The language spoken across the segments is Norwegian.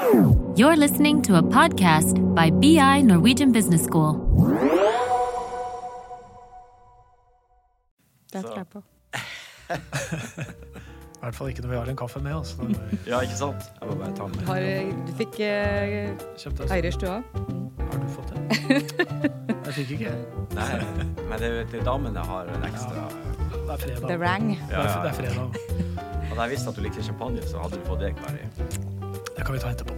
You're listening to a podcast by BI Norwegian Business School. Det tror jeg på. I hvert fall ikke når vi har en kaffe med oss. Ja, ikke sant? Jeg må bare ta den med. Har, du fikk uh, kjøpte du òg? Har du fått det? Jeg fikk ikke. Nei, men det, det damene har en ekstra Det er fredag. The Rang. Det er, det er fredag. Hadde jeg visst at du likte champagne, så hadde du fått det, Kari. Kan vi ta etterpå.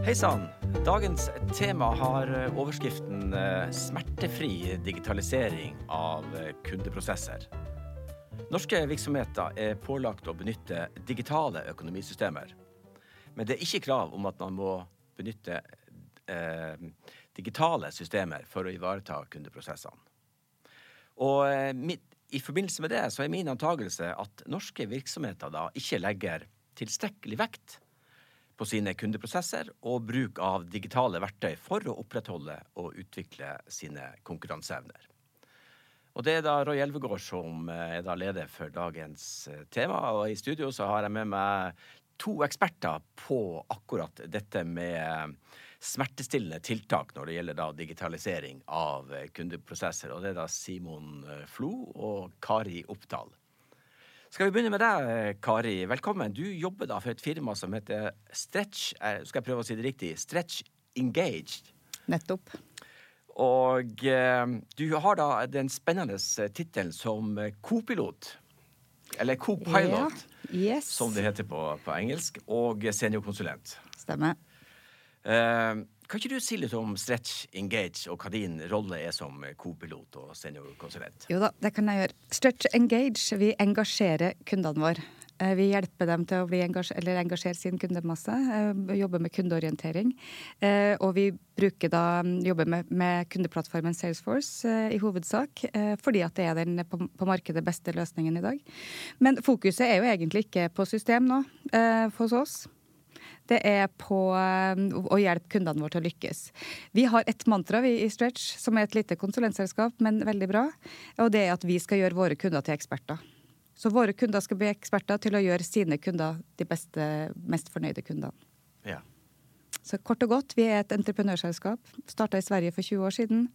Hei sann. Dagens tema har eh, overskriften eh, 'Smertefri digitalisering av eh, kundeprosesser'. Norske virksomheter er pålagt å benytte digitale økonomisystemer. Men det er ikke krav om at man må benytte eh, digitale systemer for å ivareta kundeprosessene. Og eh, mitt, i forbindelse med det så er min antakelse at norske virksomheter da ikke legger tilstrekkelig vekt på sine kundeprosesser og bruk av digitale verktøy for å opprettholde og utvikle sine konkurranseevner. Og det er da Roy Elvegård som eh, er da leder for dagens eh, tema, og i studio så har jeg med meg to eksperter på akkurat dette med smertestillende tiltak når det gjelder digitalisering av eh, kundeprosesser. Og det er da Simon eh, Flo og Kari Oppdal. Skal vi begynne med deg, Kari. Velkommen. Du jobber da for et firma som heter Stretch eh, Skal jeg prøve å si det riktig? Stretch Engaged. Nettopp. Og eh, du har da den spennende tittelen som eh, co-pilot. Eller co-pilot, Ja. Yes. som det heter på, på engelsk. Og seniorkonsulent. Stemmer. Eh, kan ikke du si litt om Stretch Engage, og hva din rolle er som co-pilot og seniorkonsulent? Jo da, det kan jeg gjøre. Stretch Engage, vi engasjerer kundene våre. Eh, Vi hjelper dem til å bli engasj eller engasjere sin kundemasse, eh, jobbe med kundeorientering. Og vi bruker da, jobber med, med kundeplattformen Salesforce i hovedsak, fordi at det er den på, på markedet beste løsningen i dag. Men fokuset er jo egentlig ikke på system nå, hos oss. Det er på eh, å hjelpe kundene våre til å lykkes. Vi har et mantra vi i Stretch, som er et lite konsulentselskap, men veldig bra. Og det er at vi skal gjøre våre kunder til eksperter. Så våre kunder skal bli eksperter til å gjøre sine kunder de beste, mest fornøyde kundene. Ja. Så kort og godt, vi er et entreprenørselskap. Starta i Sverige for 20 år siden.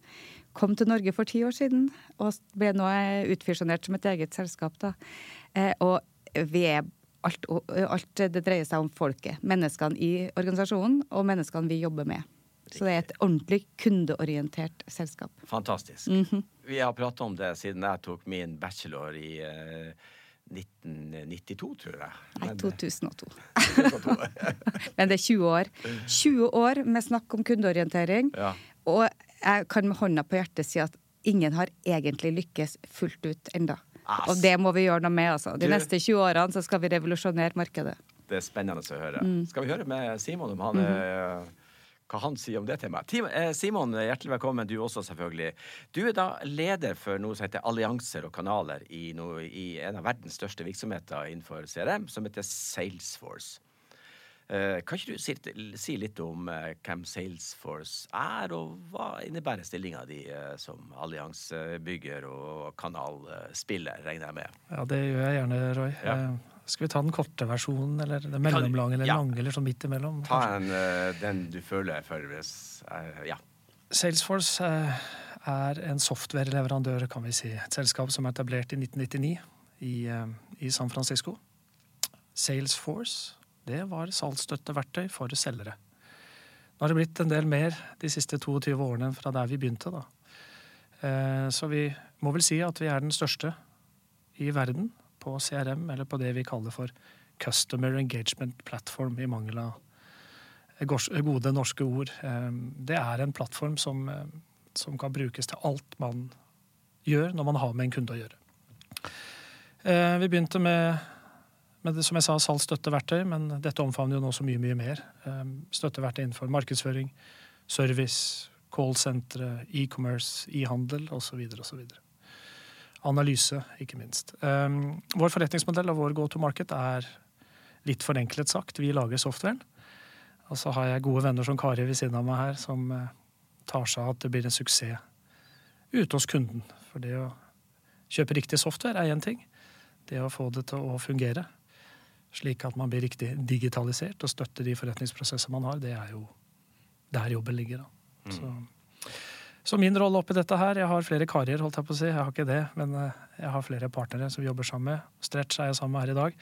Kom til Norge for 10 år siden, og ble nå utfusjonert som et eget selskap. Da. Eh, Og vi er alt, alt det dreier seg om folket. Menneskene i organisasjonen og menneskene vi jobber med. Så det er et ordentlig kundeorientert selskap. Fantastisk. Mhm. Vi har prata om det siden jeg tok min bachelor i uh, 1992, tror jeg. Nei, 2002. 2002. Men det er 20 år. 20 år med snakk om kundeorientering. ja. Og jeg kan med hånda på hjertet si at ingen har egentlig lykkes fullt ut enda. Og det må vi gjøre noe med. altså. De neste 20 årene så skal vi revolusjonere markedet. Det er spennende å høre. Mm. Skal vi høre med Simon om han, eh, hva han sier om det temaet? Eh, Simon, hjertelig velkommen. Du også, selvfølgelig. Du er da leder for noe som heter allianser og kanaler i, noe, i en av verdens største virksomheter innenfor CRM, som heter Salesforce. Eh, kan ikke du si, si litt om eh, hvem Salesforce er, og hva innebærer stillinga di eh, som alliansebygger og kanalspiller, regner jeg med? Ja, det gjør jeg gjerne, Roy. Ja. Skal vi ta den korte versjonen, eller den mellomlange, eller Ja. lange, eller sånn midt imellom? Ta en, den du føler for hvis Ja. Salesforce er en softwareleverandør, kan vi si. Et selskap som er etablert i 1999 i, i San Francisco. Salesforce, det var salgsstøtteverktøy for selgere. Nå har det blitt en del mer de siste 22 årene fra der vi begynte, da. Eh, Så vi må vel si at vi er den største i verden på CRM, eller på det vi kaller for Customer Engagement Platform, i mangel av gode norske ord. Eh, Det er en plattform som, eh, som kan brukes til alt man gjør når man har med en kunde å gjøre. Vi begynte med, med det som jeg sa, salgsstøtteverktøy, men dette omfavner jo nå så mye, mye mer. Eh, Støtteverktøy innenfor markedsføring, service, callsentre, e-commerce, e-handel osv. osv. Analyse, ikke minst. Eh, Vår forretningsmodell og vår go to market er litt forenklet sagt. Vi lager softwaren. Og så har jeg gode venner som Kari ved siden av meg her, som eh, tar seg av at det blir en suksess ute hos kunden. For det å kjøpe riktig software er én ting, Det å få det til å fungere, slik at man blir riktig digitalisert og støtter de forretningsprosesser man har, det er jo der jobben ligger. da. Så, så min rolle oppi dette her Jeg har flere karer, holdt jeg på å si. Jeg har ikke det, men eh, jeg har flere partnere som vi jobber sammen med. Stretch er jeg sammen med her i dag.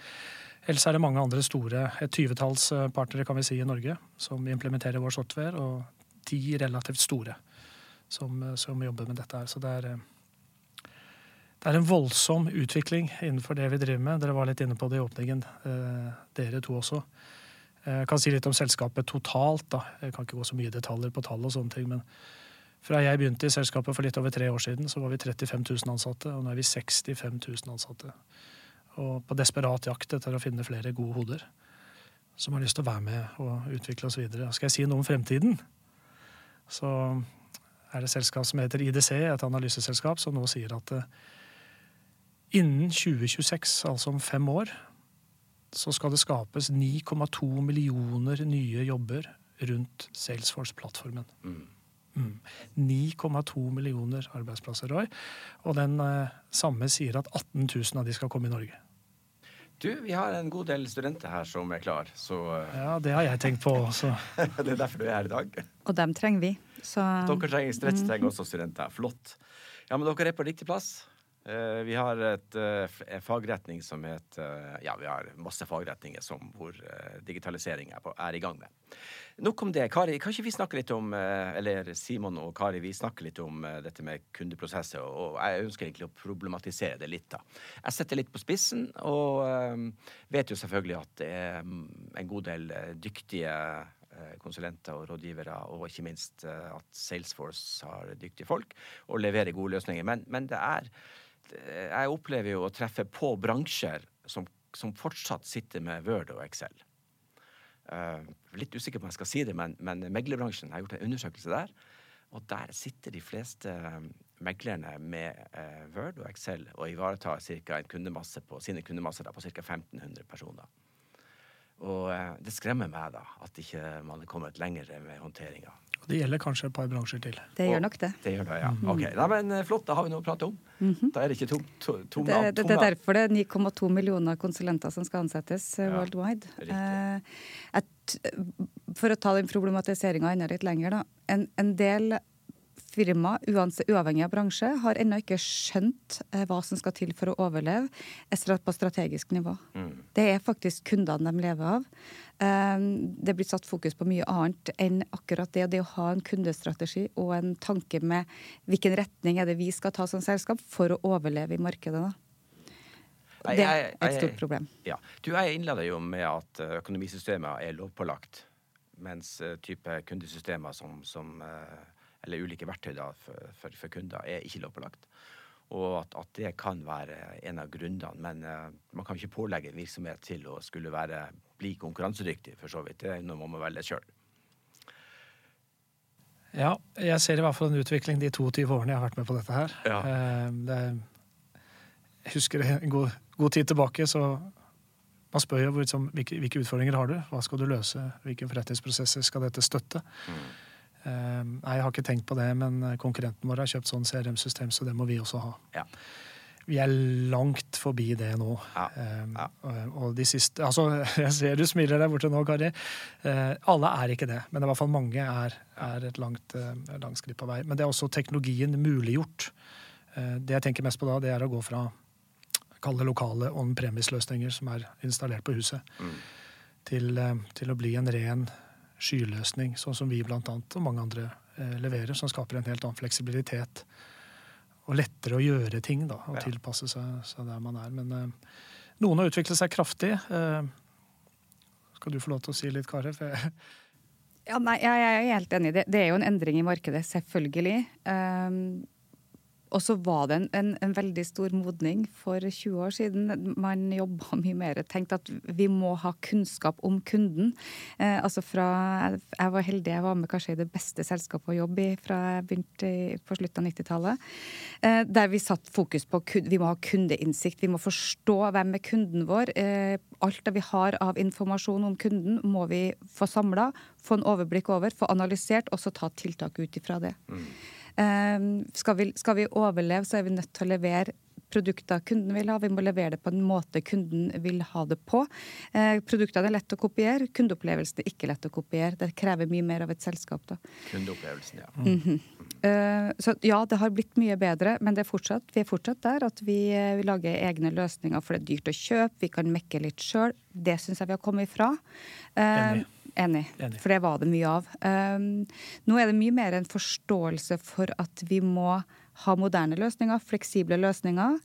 Ellers er det mange andre store, et tyvetalls eh, partnere kan vi si i Norge, som implementerer vår software, og ti relativt store som, eh, som jobber med dette her. Så det er, det er en voldsom utvikling innenfor det vi driver med. Dere var litt inne på det i åpningen, eh, dere to også. Eh, Jeg kan si litt om selskapet totalt. da. Jeg kan ikke gå så mye detaljer på tall og sånne ting, men fra jeg begynte i selskapet for litt over tre år siden, så var vi 35 000 ansatte, og nå er vi 65 000 ansatte. Og på desperat jakt etter å finne flere gode hoder som har lyst til å være med og utvikle oss videre. Skal jeg si noe om fremtiden, så er det et selskap som heter IDC, et analyseselskap, som nå sier at eh, innen 2026, altså om fem år, så skal det skapes 9,2 millioner nye jobber rundt Salesforce-plattformen. Mm. 9,2 millioner arbeidsplasser, Roy. Og den eh, samme sier at 18 000 av de skal komme i Norge. Du, vi har en god del studenter her som er klar, så eh, Ja, det har jeg tenkt på også. det er derfor du er her i dag. Og dem trenger vi. Så Dere trenger Stretch trenger også studenter. Flott. Ja, men dere er på riktig plass. Eh, Vi har et, eh, en fagretning som heter Ja, vi har masse fagretninger som, hvor eh, digitalisering er, på, er i gang med. Nok om det. Kari, kan ikke vi snakke litt om eh, Eller Simon og Kari, vi snakker litt om eh, dette med kundeprosesser, og jeg ønsker egentlig å problematisere det litt, da. Jeg setter litt på spissen, og eh, vet jo selvfølgelig at det er mm, en god del eh, dyktige eh, konsulenter og rådgivere, og ikke minst eh, at Salesforce har dyktige folk og leverer gode løsninger. Men, men det er Jeg opplever jo å treffe på bransjer som, som fortsatt sitter med Word og Excel. Uh, litt usikker på om jeg skal si det, men, men meglerbransjen har gjort en undersøkelse der. Og der sitter de fleste eh, meglerne med uh, Word og Excel og ivaretar cirka en kundemasse på, sine kundemasser på ca. 1500 personer. Og eh, det skremmer meg da at ikke man er kommet lenger med håndteringa. Og det gjelder kanskje et par bransjer til. det gjør nok det. Det gjør det, ja. Ok, Nei, men eh, Flott, da har vi noe å prate om. Da er det ikke tom, to, tom, Det, det, det er derfor det er 9,2 millioner konsulenter som skal ansettes eh, Ja, worldwide. Eh, et, for å ta den problematiseringa enda litt lenger, da. En, en del firma, uansett, uavhengig av bransje, har ennå ikke skjønt eh, hva som skal til for å overleve på strategisk nivå. Mm. Det er faktisk kundene de lever av. Eh, det blir satt fokus på mye annet enn akkurat det. Det å ha en kundestrategi og en tanke med hvilken retning er det vi skal ta som selskap for å overleve i markedet. da. Det er et stort problem. Ja. Du, jeg innleder jo med at økonomisystemet økonomisystemer er lovpålagt, mens eh, type kundesystemer som, som eh, Eller ulike verktøy da, for, for, for kunder er ikke lovpålagt. Og at, at det kan være en av grunnene. Men uh, man kan ikke pålegge en virksomhet til å skulle være, bli konkurransedyktig, for så vidt. Det er noe man må velge sjøl. Ja, jeg ser i hvert fall en utvikling de 22 årene jeg har vært med på dette her. Ja. Eh, Det, jeg husker en god, god tid tilbake, så man spør jo liksom, hvilke, hvilke utfordringer har du? Hva skal du løse? Hvilke forretningsprosesser skal dette støtte? Eh, Nei, jeg har ikke tenkt på det, men konkurrenten vår har kjøpt sånn CRM-system, så det må vi også ha. Ja. Vi er langt forbi det nå. Ja, Eh, ja. og- Og de siste Altså, jeg ser du smiler der borte nå, Kari. Eh, alle er ikke det, men i hvert fall mange er, er et langt, eh, langt skritt på vei. Men det er også teknologien muliggjort. Eh, det jeg tenker mest på da, det er å gå fra kalle lokale on-premise-løsninger som er installert på huset, til, eh, til å bli en ren skyløsning, sånn som vi blant annet og mange andre eh, leverer, som skaper en helt annen fleksibilitet og lettere å gjøre ting da, og Ja. tilpasse seg, seg der man er. Men eh, noen har utviklet seg kraftig. Eh, skal du få lov til å si litt, Kari? Ja, nei, jeg jeg er helt enig. Det, det er jo en endring i markedet, selvfølgelig. Um, og så var det en, en, en veldig stor modning for 20 år siden. Man jobba mye mer. Tenkte at vi må ha kunnskap om kunden. Eh, altså fra, Jeg var heldig, jeg var med kanskje i det beste selskapet å jobbe i fra jeg begynte på slutten av 90-tallet. Eh, der vi satt fokus på vi må ha kundeinnsikt. Vi må forstå hvem er kunden vår. Eh, alt det vi har av informasjon om kunden, må vi få samla, få en overblikk over, få analysert, og så ta tiltak ut ifra det. Eh, skal, vi, skal vi overleve, så er vi nødt til å levere produkter kunden vil ha. Vi må levere det på en måte kunden vil ha det på. Eh, produktene er lett å kopiere. Kundeopplevelsen er ikke lett å kopiere. Det krever mye mer av et selskap. da. Kundeopplevelsen, ja. Mm -hmm. så ja, det har blitt mye bedre, men det er fortsatt, vi er fortsatt der at vi, vi lager egne løsninger, for det er dyrt å kjøpe. Vi kan mekke litt sjøl. Det syns jeg vi har kommet ifra. Uh, Enig. Enig. For det var det mye av. Um, nå er det mye mer en forståelse for at vi må ha moderne løsninger, fleksible løsninger,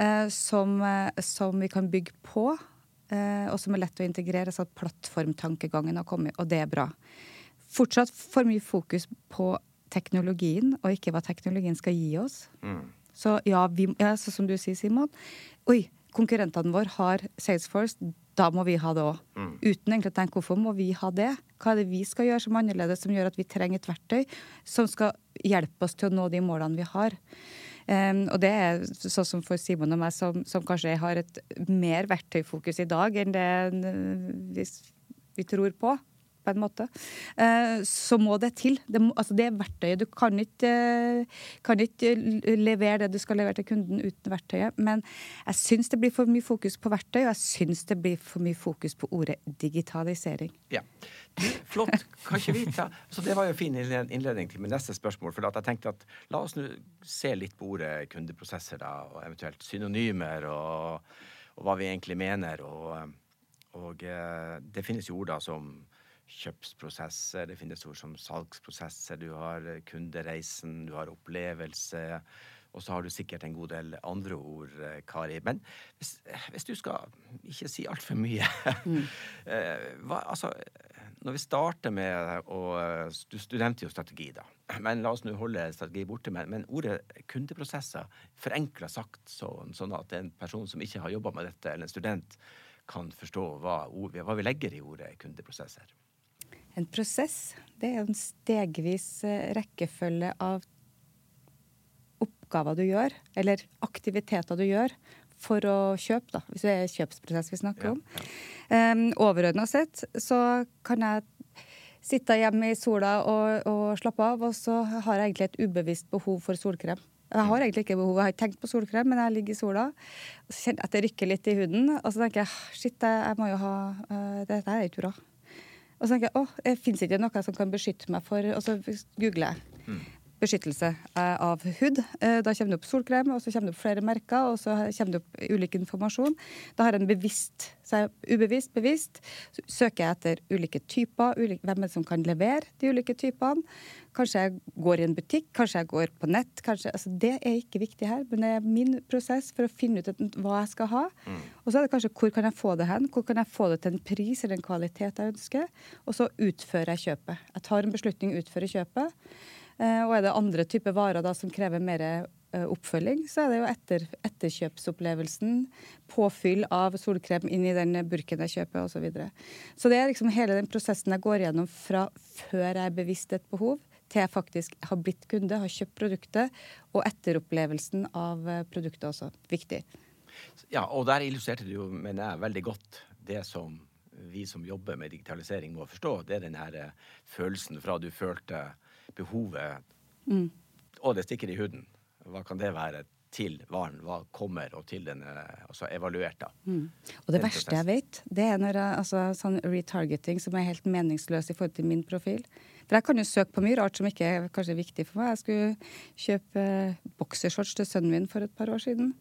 uh, som, uh, som, vi kan bygge på. Uh, og som er lett å integrere, så at plattformtankegangen har kommet. Og det er bra. Fortsatt for mye fokus på teknologien, og ikke hva teknologien skal gi oss. Mm. Så ja, vi, ja, så som du sier, Simon. Oi, konkurrentene våre har Salesforce da må vi ha det òg. Mm. Uten egentlig å tenke hvorfor må vi ha det? Hva er det vi skal gjøre som annerledes, som gjør at vi trenger et verktøy som skal hjelpe oss til å nå de målene vi har? Um, og det er sånn som for Simon og meg, som, som kanskje har et mer verktøyfokus i dag enn det vi, vi tror på på en måte, eh, så må det til. Det, altså det er verktøyet. Du kan ikke, eh, kan ikke, levere det du skal levere til kunden uten verktøyet. Men jeg syns det blir for mye fokus på verktøy, og jeg syns det blir for mye fokus på ordet digitalisering. Ja, Flott. Kan ikke vi ta Så Det var jo fin innledning til min neste spørsmål. for jeg tenkte at La oss nå se litt på ordet kundeprosesser, da, og eventuelt synonymer, og, og hva vi egentlig mener. og og eh, det finnes jo ord da som kjøpsprosesser, det finnes ord som salgsprosesser, du har eh, kundereisen, du har opplevelse. Og så har du sikkert en god del andre ord, eh, Kari. Men hvis, hvis du skal ikke si altfor mye mm. Eh, hva, altså, Når vi starter med å du, studerte jo strategi, da. Men la oss nå holde strategi borte. Men, men ordet kundeprosesser, forenkla sagt sånn, sånn, at en person som ikke har jobba med dette, eller en student, kan forstå hva, hva vi legger i ordet kundeprosesser. En prosess det er en stegvis eh, rekkefølge av oppgaver du gjør, eller aktiviteter du gjør for å kjøpe, da, hvis det er kjøpsprosess vi snakker om. Ja. Um, Overordna sett så kan jeg sitte hjemme i sola og, og, slappe av, og så har jeg egentlig et ubevisst behov for solkrem. Jeg har egentlig ikke behov, jeg har ikke tenkt på solkrem, men jeg ligger i sola og så kjenner jeg at det rykker litt i huden. Og så tenker jeg shit, jeg må jo ha uh, Dette er ikke bra. Og så tenker jeg åh, fins ikke noe som kan beskytte meg for Og så googler jeg. Mm. Beskyttelse eh, av hud. Eh, da kommer det opp solkrem, og så kommer det opp flere merker, og så kommer det opp ulik informasjon. Da har en bevisst, så jeg ubevisst, bevisst, så søker jeg etter ulike typer, ulike, hvem er det som kan levere de ulike typene. Kanskje jeg går i en butikk, kanskje jeg går på nett. Kanskje, altså det er ikke viktig her, men det er min prosess for å finne ut hva jeg skal ha. Mm. Og så er det kanskje hvor kan jeg få det hen? Hvor kan jeg få det til en pris eller en kvalitet jeg ønsker? Og så utfører jeg kjøpet. Jeg tar en beslutning, utfører kjøpet. Eh, og er det andre typer varer da som krever mer eh, oppfølging, så er det jo etter, etterkjøpsopplevelsen, påfyll av solkrem inn i den burken jeg kjøper osv. Så, videre. så det er liksom hele den prosessen jeg går gjennom fra før jeg er bevisst et behov, til jeg faktisk har blitt kunde, har kjøpt produktet, og etteropplevelsen av eh, produktet også. Viktig. Ja, og der illustrerte du jo, mener jeg, veldig godt det som vi som jobber med digitalisering må forstå. Det er den her følelsen fra du følte behovet, mm. og det stikker i huden. Hva kan det være? til varen hva kommer, og til den er altså evaluert. da. Mm. Og det verste jeg vet, det er når jeg, altså, sånn retargeting som er helt meningsløs i forhold til min profil. For jeg kan jo søke på mye rart som ikke er kanskje viktig for meg. Jeg skulle kjøpe uh, boksershorts til sønnen min for et par år siden.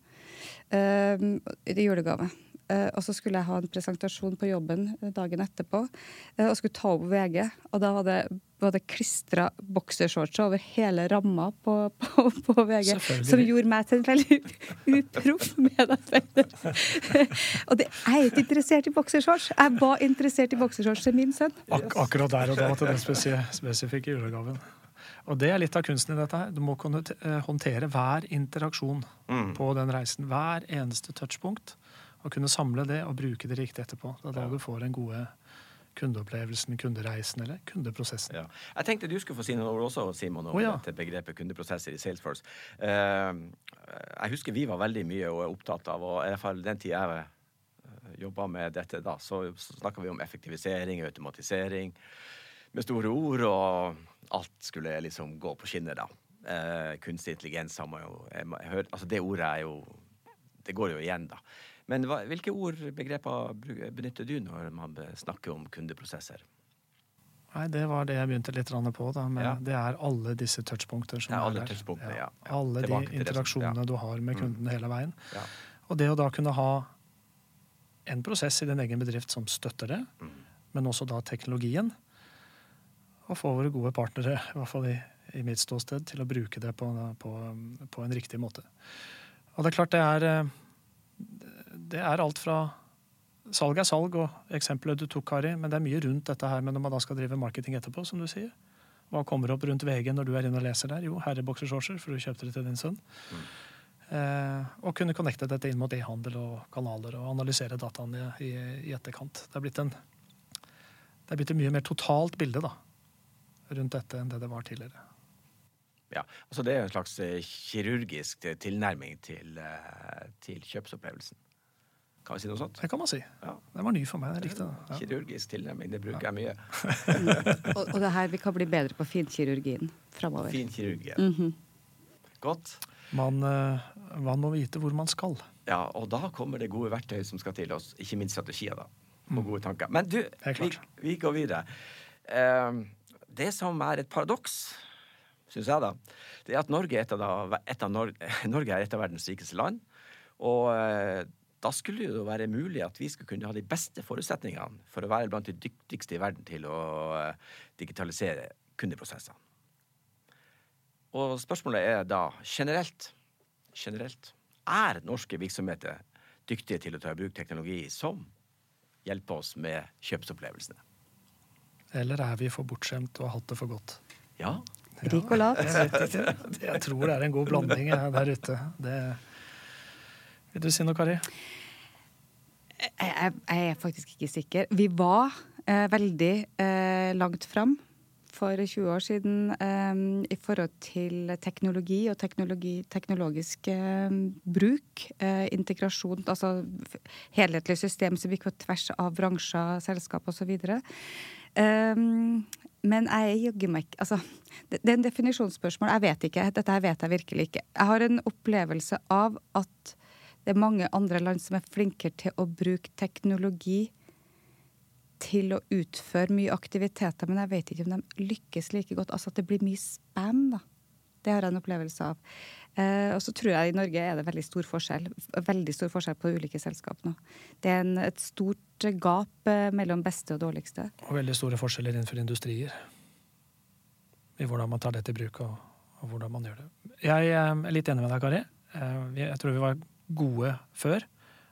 Uh, I julegave. Uh, og så skulle jeg ha en presentasjon på jobben dagen etterpå uh, og skulle ta opp VG. Og da var det, var det klistra boksershorts over hele ramma på, på, på, VG. Som gjorde meg til en veldig uproff medarbeider. og det, jeg er ikke interessert i boksershorts. Jeg var interessert i boksershorts til min sønn. Ak akkurat der og da til den spesifikke julegaven. Og det er litt av kunsten i dette her. Du må kunne eh, håndtere hver interaksjon mm. på den reisen. Hver eneste touchpunkt. Og kunne samle det og bruke det riktig etterpå. Det er da du får den gode kundeopplevelsen, kundereisen eller kundeprosessen. Ja. Jeg tenkte du skulle få si noe også, Simon, om oh, ja. dette begrepet kundeprosesser i Salesforce. Uh, jeg husker vi var veldig mye og opptatt av, og i hvert fall den tida jeg eh, jobba med dette da, så, snakka vi om effektivisering, automatisering, med store ord, og alt skulle liksom gå på skinner, da. Uh, kunstig intelligens har man jo jeg, jeg altså Det ordet er jo det går jo igjen, da. Men hva, hvilke ord, begreper benytter du når man snakker om kundeprosesser? Nei, Det var det jeg begynte litt på. da, men Ja. Det er alle disse touchpunkter som Ja, alle er der. ja. Alle de interaksjonene du har med Mm. hele veien. Ja. Og det å da kunne ha en prosess i din egen bedrift som støtter det, Mm. men også da teknologien. Og få våre gode partnere, i hvert fall i, i mitt ståsted, til å bruke det på, på, på en riktig måte. Og det er klart det er eh, Det er alt fra Salg er salg, og eksempelet du tok, Kari, men det er mye rundt dette her. med når man da skal drive marketing etterpå, som du sier, hva kommer opp rundt VG når du er inne og leser der? Jo, herreboksershortser, for du kjøpte det til din sønn. Eh, og kunne connecte dette inn mot e-handel og kanaler og analysere dataene i, i etterkant. Det er blitt en det er blitt et mye mer totalt bilde da, rundt dette enn det det var tidligere. Ja, altså Det er en slags eh, kirurgisk tilnærming til, eh, til kjøpsopplevelsen. Kan vi si noe sånt? Det kan man si. Ja. Det var ny for meg. Jeg likte det. Ja. Kirurgisk tilnærming, det bruker jeg mye. Og, og det her, vi kan bli bedre på finkirurgien framover. Fin Mm -hmm. Godt. Man, eh, man må vite hvor man skal. Ja, og da kommer det gode verktøy som skal til oss. Ikke minst strategier, da. Og gode tanker. Men du, vi, vi går videre. Uh, det som er et paradoks, syns jeg, da, det er at Norge er et av, da, et av Nor Norge er et av verdens rikeste land. Og eh, da skulle det jo være mulig at vi skulle kunne ha de beste forutsetningene for å være blant de dyktigste i verden til å eh, digitalisere kundeprosessene. Og spørsmålet er da generelt generelt er norske virksomheter dyktige til å ta i bruk teknologi som hjelper oss med kjøpsopplevelsene. Eller er vi for bortskjemt og har hatt det for godt? Ja, Rik og lat. Jeg. Jeg tror det er en god blanding der ute. Det... Vil du si noe, Kari? Jeg, jeg, jeg er faktisk ikke sikker. Vi var eh, veldig eh, langt fram for 20 år siden eh, i forhold til teknologi og teknologi, teknologisk eh, bruk. Eh, integrasjon, altså helhetlig system som gikk på tvers av bransjer, selskap osv. Um, men jeg jaggu meg ikke altså, det, det er en definisjonsspørsmål. Jeg vet ikke. Dette vet jeg virkelig ikke. Jeg har en opplevelse av at det er mange andre land som er flinkere til å bruke teknologi til å utføre mye aktiviteter, men jeg vet ikke om de lykkes like godt. Altså at det blir mye spam, da. Det har jeg en opplevelse av. Eh, og så tror jeg i Norge er det veldig stor forskjell. Veldig stor forskjell på ulike selskap nå. Det er en, et stort gap eh, mellom beste og dårligste. Og veldig store forskjeller innenfor industrier. I hvordan man tar det til bruk, og, og hvordan man gjør det. Jeg eh, er litt enig med deg, Kari. Eh, Jeg tror vi var gode før,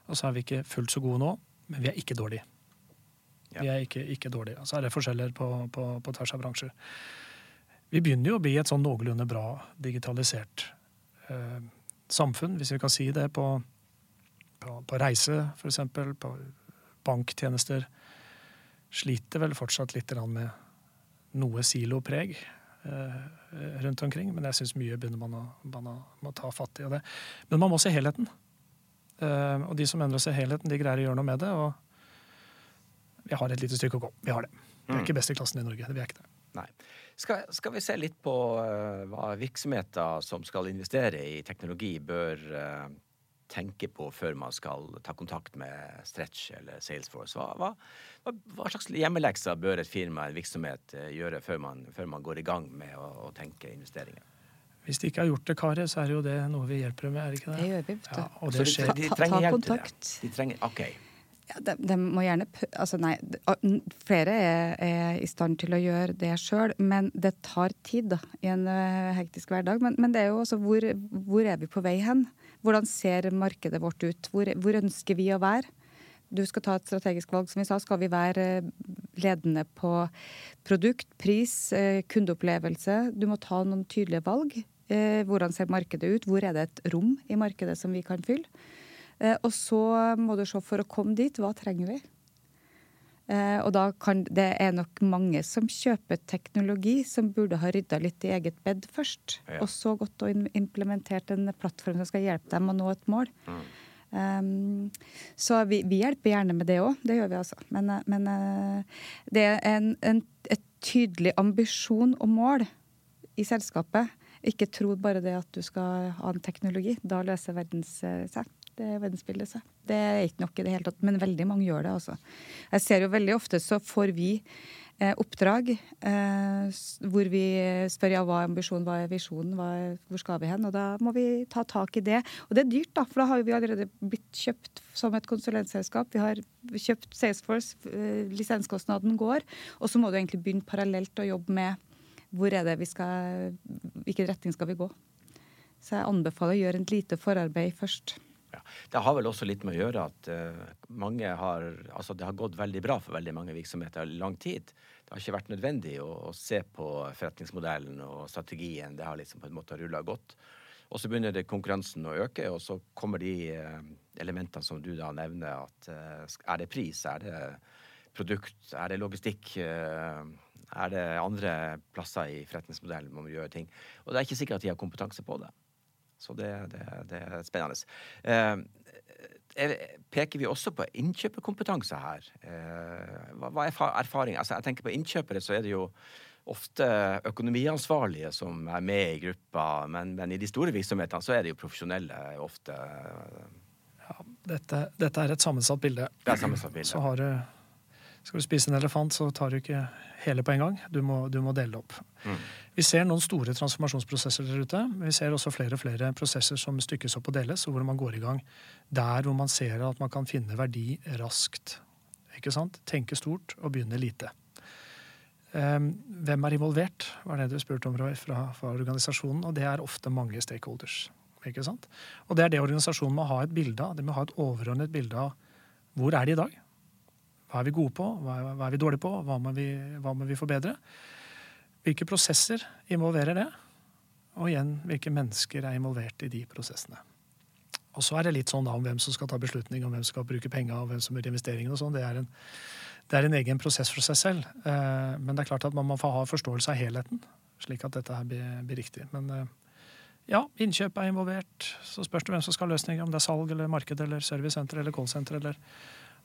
og så er vi ikke fullt så gode nå. Men vi er ikke dårlige. Ja. Vi er ikke, ikke dårlige. Så er det forskjeller på, på, på tvers av bransjer. Vi begynner jo å bli et sånn noenlunde bra digitalisert eh, samfunn, hvis vi kan si det, på, på, på reise, eksempel, på banktjenester. Sliter vel fortsatt litt med noe silopreg eh, rundt omkring, men jeg syns mye begynner man å, man å, må ta fatt i. Det. Men man må se helheten. Eh, og de som endrer å se helheten, de greier å gjøre noe med det. Og vi har et lite stykke å gå. Vi har det. Vi er Mm. ikke best i klassen i Norge. Det, vi er ikke det. Nei. Skal, skal vi se litt på uh, hva virksomheter som skal investere i teknologi, bør uh, tenke på før man skal ta kontakt med Stretch eller Salesforce? Hva, hva, hva, slags hjemmelekser bør et firma, en virksomhet, gjøre før man, før man går i gang med å, å tenke investeringer? Hvis de ikke har gjort det, Kari, så er det jo det noe vi hjelper dem med. er det ikke det? Det gjør vi, vet du. Ja, og det de, skjer. de Ta- trenger hjelp til det? De trenger, ok. Ja, de, de må gjerne Altså, nei. Flere er, er i stand til å gjøre det sjøl, men det tar tid da, i en eh, hektisk hverdag. Men, men det er jo også hvor, hvor er vi på vei hen? Hvordan ser markedet vårt ut? Hvor, hvor ønsker vi å være? Du skal ta et strategisk valg, som vi sa. Skal vi være eh, ledende på produkt, pris, eh, kundeopplevelse? Du må ta noen tydelige valg. Eh, Hvordan ser markedet ut? Hvor er det et rom i markedet som vi kan fylle? Eh, Og så må du se for å komme dit, hva trenger vi? Eh, og da kan, Det er nok mange som kjøper teknologi som burde ha rydda litt i eget bed først. Ja. Og så gått og implementert en plattform som skal hjelpe dem å nå et mål. Um, så vi, vi hjelper gjerne med det òg, det gjør vi altså. Men, men det er en, en, et tydelig ambisjon og mål i selskapet. Ikke tro bare det at du skal ha en teknologi. Da løser verdens eh, seg. det verdensbildet seg. Det er ikke nok i det hele tatt, men veldig mange gjør det. altså. Jeg ser jo veldig ofte så får vi eh, oppdrag eh, hvor vi spør ja, hva er ambisjonen, hva er visjonen, hva er, hvor skal vi hen? Og da må vi ta tak i det. Og det er dyrt, da, for da har vi allerede blitt kjøpt som et konsulentselskap. Vi har kjøpt Salesforce, eh, lisenskostnaden går. Og så må du egentlig begynne parallelt å jobbe med hvor er det vi skal, hvilken retning skal vi gå. Så jeg anbefaler å gjøre en lite forarbeid først. Ja. Det har vel også litt med å gjøre at uh, mange har Altså det har gått veldig bra for veldig mange virksomheter i lang tid. Det har ikke vært nødvendig å, å, se på forretningsmodellen og strategien. Det har liksom på en måte rulla godt. Og så begynner det konkurransen å øke, og så kommer de uh, elementene som du da nevner, at uh, er det pris, er det produkt, er det logistikk? Er det andre plasser i forretningsmodellen man må gjøre ting? Og det er ikke sikkert at de har kompetanse på det. Så det, det, det er spennende. Eh, peker vi også på innkjøperkompetanse her? Eh, hva, hva er erfaring? Altså, jeg tenker På innkjøpere så er det jo ofte økonomiansvarlige som er med i gruppa, men, men i de store virksomhetene så er det jo profesjonelle ofte. Ja, dette, dette er et sammensatt bilde. Det er sammensatt bilde. Så har du skal du spise en elefant, så tar du ikke hele på en gang. Du må, du må dele opp. Mm. Vi ser noen store transformasjonsprosesser der ute. Vi ser også flere og flere prosesser som stykkes opp og deles, og hvor man går i gang der hvor man ser at man kan finne verdi raskt. Ikke sant? Tenke stort og begynne lite. Um, hvem er involvert, var det du spurte om, Roy, fra, fra organisasjonen. Og det er ofte mange stakeholders. Ikke sant? Og det er det organisasjonen må ha et bilde av. De må ha et overordnet bilde av hvor er de i dag hva er vi gode på? Hva er, hva er vi dårlige på? Hva må vi, hva må vi forbedre? Hvilke prosesser involverer det? Og igjen, hvilke mennesker er involvert i de prosessene? Og så er det litt sånn da om hvem som skal ta beslutning, om hvem som skal bruke penga, og hvem som gjør investeringene og sånn. Det, det, er en egen prosess for seg selv. Eh, men det er klart at man må ha forståelse av helheten, slik at dette her blir, blir riktig. Men eh, ja, innkjøp er involvert. Så spørs det hvem som skal ha løsninger, om det er salg eller marked eller servicesenter eller callsenter eller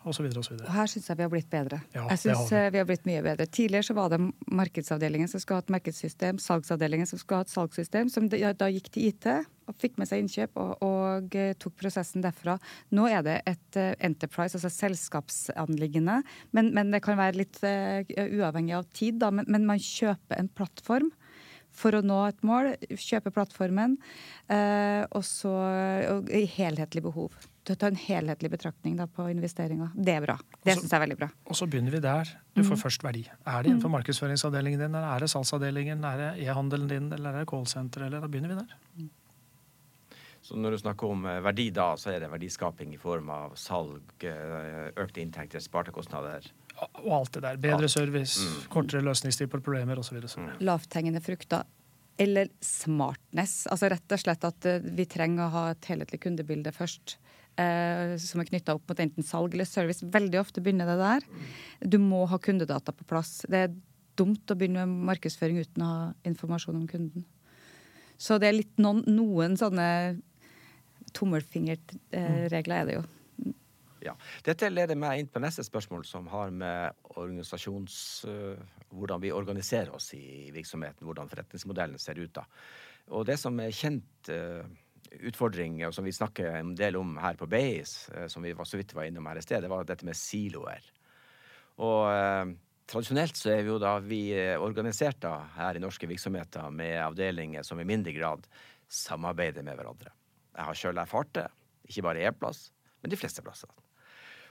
osv. Og her syns jeg vi har blitt bedre. Ja, jeg synes vi. vi. har blitt mye bedre. Tidligere så var det markedsavdelingen som skulle ha et markedssystem, salgsavdelingen som skulle ha et salgssystem, som da gikk til IT og fikk med seg innkjøp og, og eh, tok prosessen derfra. Nå er det et uh, enterprise, altså selskapsanliggende, men, men, det kan være litt uh, uavhengig av tid, da. Men, men man kjøper en plattform for å nå et mål. Kjøpe plattformen. Uh, og så og, helhetlig behov til å ta en helhetlig betraktning da, på investeringa. Det er bra. Det syns jeg er veldig bra. Og så begynner vi der. Du får mm. først verdi. Er det innenfor mm. markedsføringsavdelingen din, eller er det salgsavdelingen, er det e-handelen din, eller er det callsenteret, eller da begynner vi der. Mm. Så når du snakker om eh, verdi da, så er det verdiskaping i form av salg, eh, økte inntekter, sparte kostnader? Og alt det der. Bedre service, mm. kortere løsningstid på problemer osv. Mm. Lavthengende frukter. Eller smartness. Altså rett og slett at eh, vi trenger å ha et helhetlig kundebilde først eh, som er knytta opp mot enten salg eller service. Veldig ofte begynner det der. Du må ha kundedata på plass. Det er dumt å begynne med markedsføring uten å ha informasjon om kunden. Så det er litt noen, noen sånne tommelfingerregler er det jo. Ja. Dette leder meg inn på neste spørsmål, som har med organisasjons... Uh, hvordan vi organiserer oss i virksomheten, hvordan forretningsmodellen ser ut da. Og det som er kjent uh, utfordring, som vi snakker en del om her på Base, eh, som vi var så vidt var innom her i sted, det var dette med siloer. Og eh, tradisjonelt så er vi jo da vi eh, organisert da her i norske virksomheter med avdelinger som i mindre grad samarbeider med hverandre. Jeg har sjøl erfart det, ikke bare én plass, men de fleste plasser.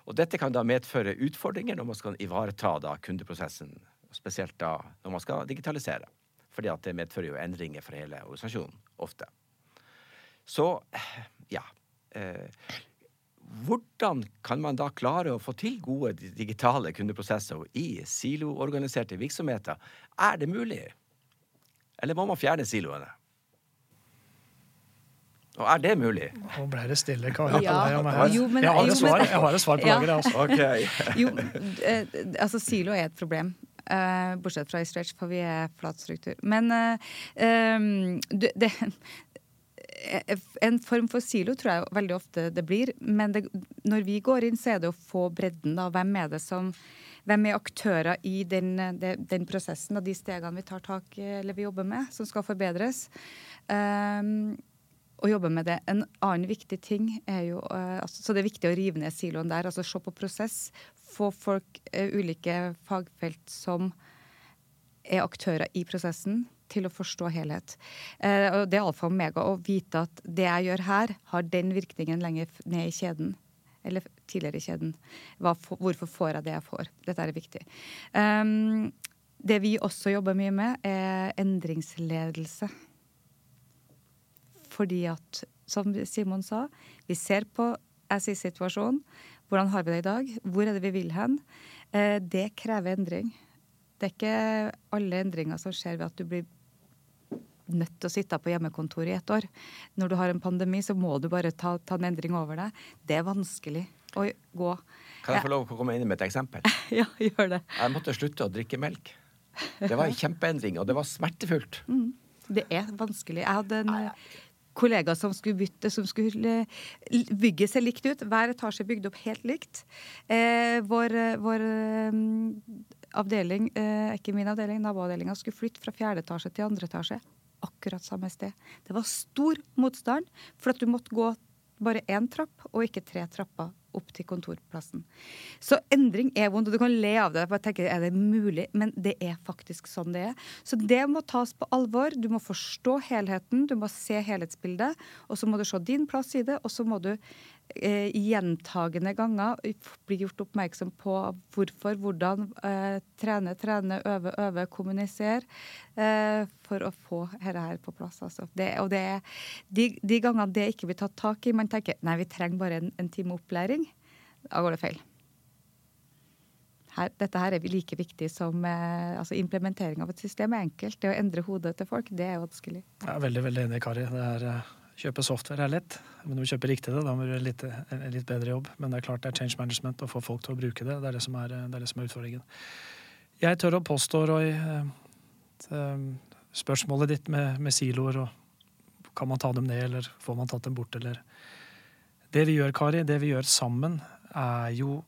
Og dette kan da medføre utfordringer når man skal ivareta da kundeprosessen, spesielt da når man skal digitalisere. Fordi at det medfører jo endringer for hele organisasjonen, ofte. Så ja. Eh, hvordan kan man da klare å få til gode digitale kundeprosesser i siloorganiserte virksomheter? Er det mulig? Eller må man fjerne siloene? Og er det mulig? Nå ble det stille, Kari. Ja. Jo, men, jeg, har jo, svar, jeg har et svar på ja. lager. Altså. Okay. jo, eh, altså silo er et problem. Uh, bortsett fra i stretch, for vi er flat struktur. Men uh, um, det, Eh, en form for silo tror jeg veldig ofte det blir. Men det, når vi går inn, så er det å få bredden. da, Hvem er det som hvem er aktører i den, den, prosessen og de stegene vi tar tak eller vi jobber med, som skal forbedres? Um, og jobbe med det. En annen viktig ting er jo uh, altså, Så det er viktig å rive ned siloen der. altså Se på prosess. Få folk, uh, ulike fagfelt som er aktører i prosessen, til å forstå helhet. Uh, og Det er alfa og omega å vite at det jeg gjør her, har den virkningen lenger ned i kjeden. Eller tidligere i kjeden. Hvorfor får jeg det jeg får? Dette er viktig. Um, det vi også jobber mye med, er endringsledelse. Fordi at, som Simon sa, vi ser på SI-situasjonen. Hvordan har vi det i dag? Hvor er det vi vil hen? Eh, det krever endring. Det er ikke alle endringer som skjer ved at du blir nødt til å sitte på hjemmekontor i ett år. Når du har en pandemi, så må du bare ta, ta en endring over deg. Det er vanskelig å gå. Kan jeg få lov å komme inn med et eksempel? ja, gjør det. Jeg måtte slutte å drikke melk. Det var en kjempeendring, og det var smertefullt. Mm. Det er vanskelig. Jeg hadde en kollega som skulle bytte, som skulle bygge seg likt ut. Hver etasje bygd opp helt likt. Eh, vår, vår um, avdeling, eh, ikke min avdeling, naboavdelinga, skulle flytte fra fjerde etasje til andre etasje. Akkurat samme sted. Det var stor motstand, for at du måtte gå bare én trapp og ikke tre trapper opp til kontorplassen. Så endring er vondt, og du kan le av det. bare tenke, Er det mulig? Men det er faktisk sånn det er. Så det må tas på alvor. Du må forstå helheten, du må se helhetsbildet. Og så må du se din plass i det, og så må du eh, gjentagende ganger blir gjort oppmerksom på hvorfor, hvordan. Eh, trene, trene, øve, øve, kommunisere. Eh, for å få dette her på plass. Altså. Det, og det, de, de gangene det ikke blir tatt tak i, man tenker nei, vi trenger bare en, en time opplæring, da går det feil. Her, dette her er like viktig som eh, altså implementering av et system er enkelt. Det å endre hodet til folk, det er vanskelig. Jeg er veldig veldig enig, Kari. Det er, uh, kjøpe software er lett, men du må kjøpe riktig det. Da må du gjøre litt, en litt bedre jobb. Men det er klart det er change management å få folk til å bruke det. Det er det som er, det er, det som er utfordringen. Jeg tør å påstå, Roy, uh, spørsmålet ditt med, med siloer og kan man ta dem ned, eller får man tatt dem bort, eller Det vi gjør, Kari, det vi gjør sammen, er jo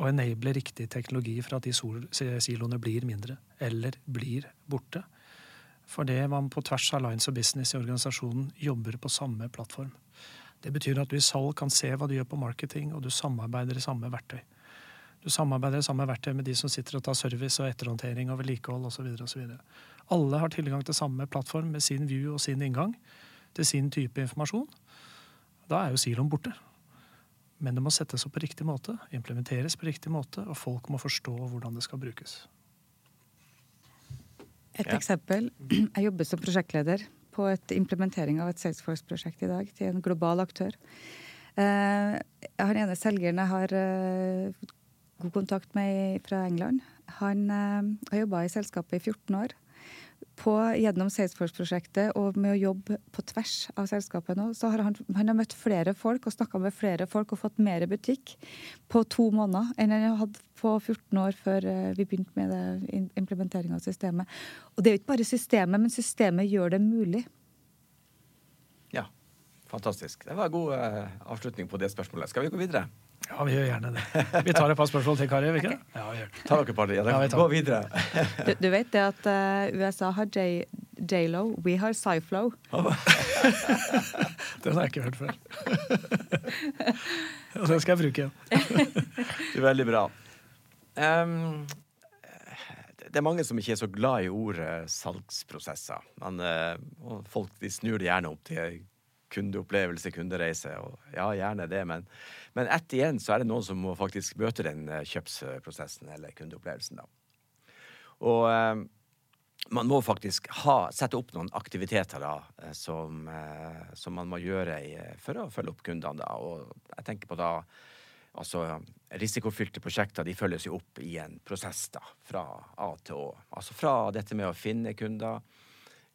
å enable riktig teknologi for at de siloene blir mindre eller blir borte. Fordi man på tvers av lines of business i organisasjonen jobber på samme plattform. Det betyr at du i salg kan se hva du gjør på marketing, og du samarbeider i samme verktøy. Du samarbeider i samme verktøy med de som sitter og tar service og etterhåndtering og vedlikehold osv. Alle har tilgang til samme plattform med sin view og sin inngang til sin type informasjon. Da er jo siloen borte. Men det må settes opp på riktig måte, implementeres på riktig måte, og folk må forstå hvordan det skal brukes. Et ja. eksempel. Jeg jobber som prosjektleder på et implementering av et Salesforce-prosjekt i dag til en global aktør. Uh, han ene selgeren jeg har uh, god kontakt med fra England. Han uh, har jobba i selskapet i 14 år på, gjennom Salesforce-prosjektet og med å jobbe på tvers av selskapet nå, så har han, han har møtt flere folk og snakka med flere folk og fått mer butikk på to måneder enn han hadde på 14 år før eh, vi begynte med implementeringa av systemet. Og det er jo ikke bare systemet, men systemet gjør det mulig. Ja, fantastisk. Det var en god uh, avslutning på det spørsmålet. Skal vi gå videre? Ja, vi gjør gjerne det. Vi tar et par spørsmål til, Kari. Okay. Ja, vi gjør det. Ta dere par, ja, ja, Gå videre. du, du, vet det at uh, USA har J-Lo, vi har Cyflow. den har jeg ikke hørt før. Og den skal jeg bruke igjen. det er veldig bra. Um, det er mange som ikke er så glad i ordet salgsprosesser. Men, uh, folk de snur det gjerne opp til kundeopplevelse, kundereise. Og ja, gjerne det, men, men ett igjen så er det noen som må faktisk møte den eh, kjøpsprosessen eller kundeopplevelsen, da. Og eh, man må faktisk ha, sette opp noen aktiviteter da, eh, som, eh, som man må gjøre i, for å følge opp kundene. da, og jeg tenker på da Altså, risikofylte prosjekter de følges jo opp i en prosess da, fra A til Å. Altså fra dette med å finne kunder.